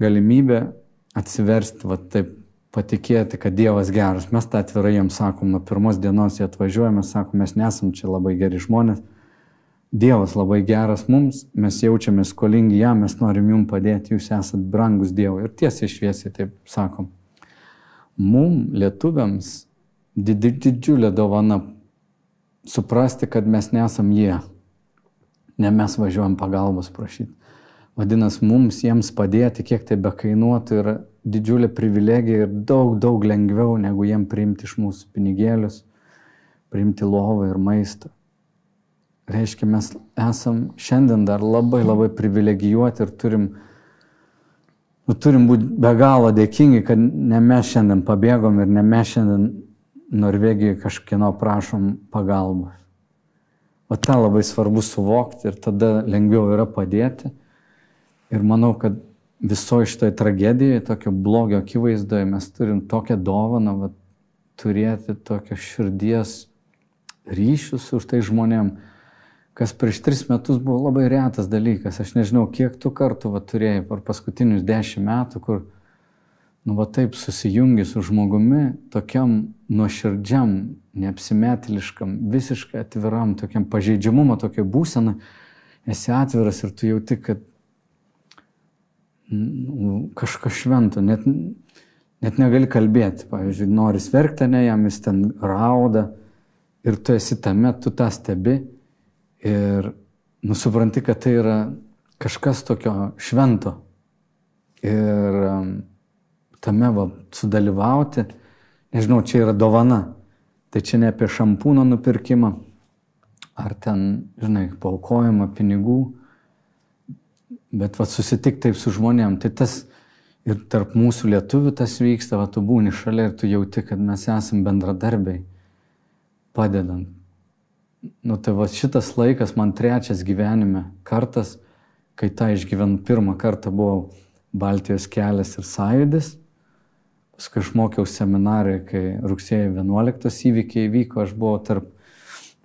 galimybę atsiversti, va taip patikėti, kad Dievas geras. Mes tą atvirai jiems sakom, nuo pirmos dienos jie atvažiuoja, mes sakom, mes nesam čia labai geri žmonės Dievas labai geras mums, mes jaučiamės skolingi jam, mes norim jums padėti, jūs esat brangus Dievui. Ir tiesiai šviesiai taip sakom. Mums, lietuviams, didžiulė dovana suprasti, kad mes nesam jie. Ne mes važiuojam pagalbos prašyti. Vadinasi, mums jiems padėti, kiek tai bekainuotų, yra didžiulė privilegija ir daug, daug lengviau negu jiem priimti iš mūsų pinigėlius, priimti lovą ir maistą reiškia, mes esam šiandien dar labai labai privilegijuoti ir turim, nu, turim būti be galo dėkingi, kad ne mes šiandien pabėgom ir ne mes šiandien Norvegijoje kažkieno prašom pagalbos. O tą labai svarbu suvokti ir tada lengviau yra padėti. Ir manau, kad visoje šitoje tragedijoje, tokio blogio akivaizdoje mes turim tokią dovaną, va, turėti tokią širdies ryšius už tai žmonėm kas prieš tris metus buvo labai retas dalykas. Aš nežinau, kiek tu kartų va, turėjai per paskutinius dešimt metų, kur, nu, va taip susijungi su žmogumi, tokiam nuoširdžiam, neapsimetiliškam, visiškai atviram, tokiam pažeidžiamumo, tokia būsena, esi atviras ir tu jauti, kad nu, kažkas švento, net, net negali kalbėti. Pavyzdžiui, nori verkti, ne jam jis ten rauda ir tu esi tame, tu tą stebi Ir nusipranti, kad tai yra kažkas tokio švento, Ir tame va, sudalyvauti, nežinau, čia yra dovana. Tai čia ne apie šampūno nupirkimą, ar ten, žinai, paukojimą pinigų, bet va, susitikti taip su žmonėm. Tai tas ir tarp mūsų lietuvių tas vyksta, va, tu būni šalia ir tu jauti, kad mes esame bendradarbiai, padedant. Nu tai va šitas laikas man trečias gyvenime kartas, kai tą išgyvenu pirmą kartą buvo Baltijos kelias ir sąjudis Paskui išmokiau seminariją, kai rugsėjo 11 įvykiai įvyko, aš buvau tarp,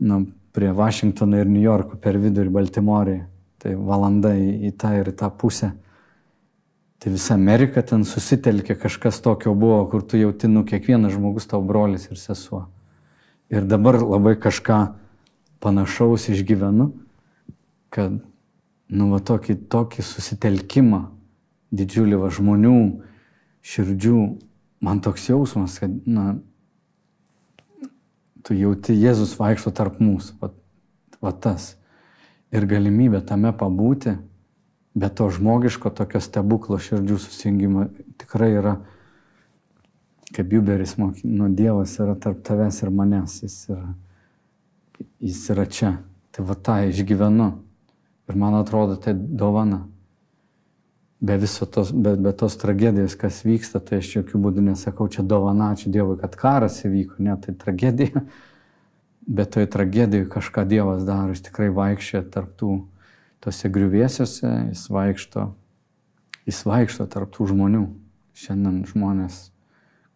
nu, prie Vašingtono ir New Yorko per vidurį Baltimorėje. Tai valanda į, į tą ir į tą pusę. Tai visa Amerika ten susitelkė, kažkas tokio buvo, kur tu jauti, nu, kiekvienas žmogus tau brolis ir sesuo. Ir dabar labai kažką panašaus išgyvenu, kad, nu, va tokį, tokį susitelkimą didžiulį va žmonių, širdžių man toks jausmas, kad, na, tu jauti Jėzus vaikšto tarp mūsų, va, va tas. Ir galimybė tame pabūti, bet to žmogiško tokio stebuklo širdžių susijungimo tikrai yra, kaip Juberis nu Dievas yra tarp tavęs ir manęs, jis yra, jis yra čia. Tai va tą išgyvenu. Ir man atrodo, tai dovana be viso tos, be, be tos tragedijos, kas vyksta, tai aš jokių būdų nesakau, čia dovana, ačiū Dievui, kad karas įvyko, ne, tai tragedija. Bet toje tragedijoje kažką Dievas daro, jis tikrai vaikščia tarptų tose griuvėsiuose, jis vaikšto, jis vaikšto tarptų žmonių. Šiandien žmonės,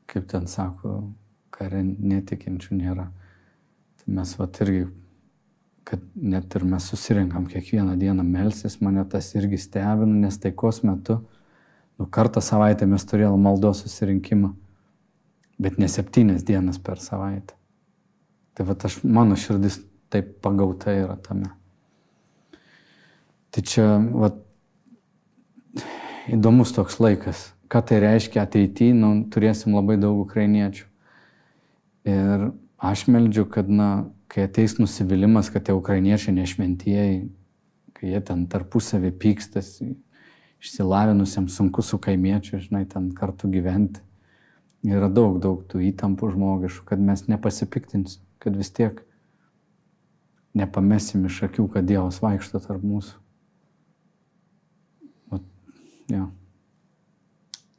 kaip ten sako, kare netikinčių nėra. Tai mes va irgi kad net ir mes susirinkam kiekvieną dieną melsis, mane tas irgi stebina, nes taikos metu, nu kartą savaitę mes turėjome maldos susirinkimą, bet ne septynias dienas per savaitę. Tai va aš, mano širdis taip pagauta yra tame. Tai čia, va, įdomus toks laikas. Ką tai reiškia ateityje, nu, turėsim labai daug ukrainiečių. Ir aš meldžiu, kad, na, kai ateis nusivylimas, kad tie ukrainiečiai nešventieji, kai jie ten tarpusavį pykstas, išsilavinusiam sunku su kaimiečiu, žinai, ten kartu gyventi. Yra daug, daug tų įtampų žmogiškų, kad mes nepasipiktinsim, kad vis tiek nepamesim iš akių, kad Dievas vaikšto tarp mūsų. O, ja.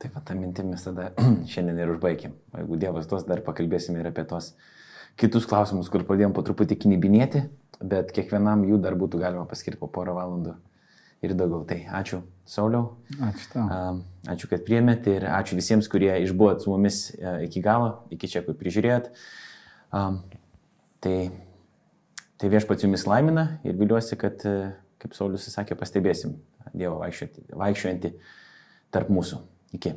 Taip pat tą mintimis tada šiandien ir užbaigim. O jeigu Dievas tos dar pakalbėsime ir apie tos kitus klausimus, kur pradėjom po truputį knybinėti, bet kiekvienam jų dar būtų galima paskirti po porą valandų ir daugiau. Tai ačiū, Sauliau. Ačiū tau. Ačiū, kad priemėt ir ačiū visiems, kurie išbuvot su mumis e, iki galo, iki čia, kur prižiūrėjot. Tai, tai viešpats jumis laimina ir viliuosi, kad, e, kaip Saulis sakė, pastebėsim Dievo vaikščiojantį tarp mūsų. Iki.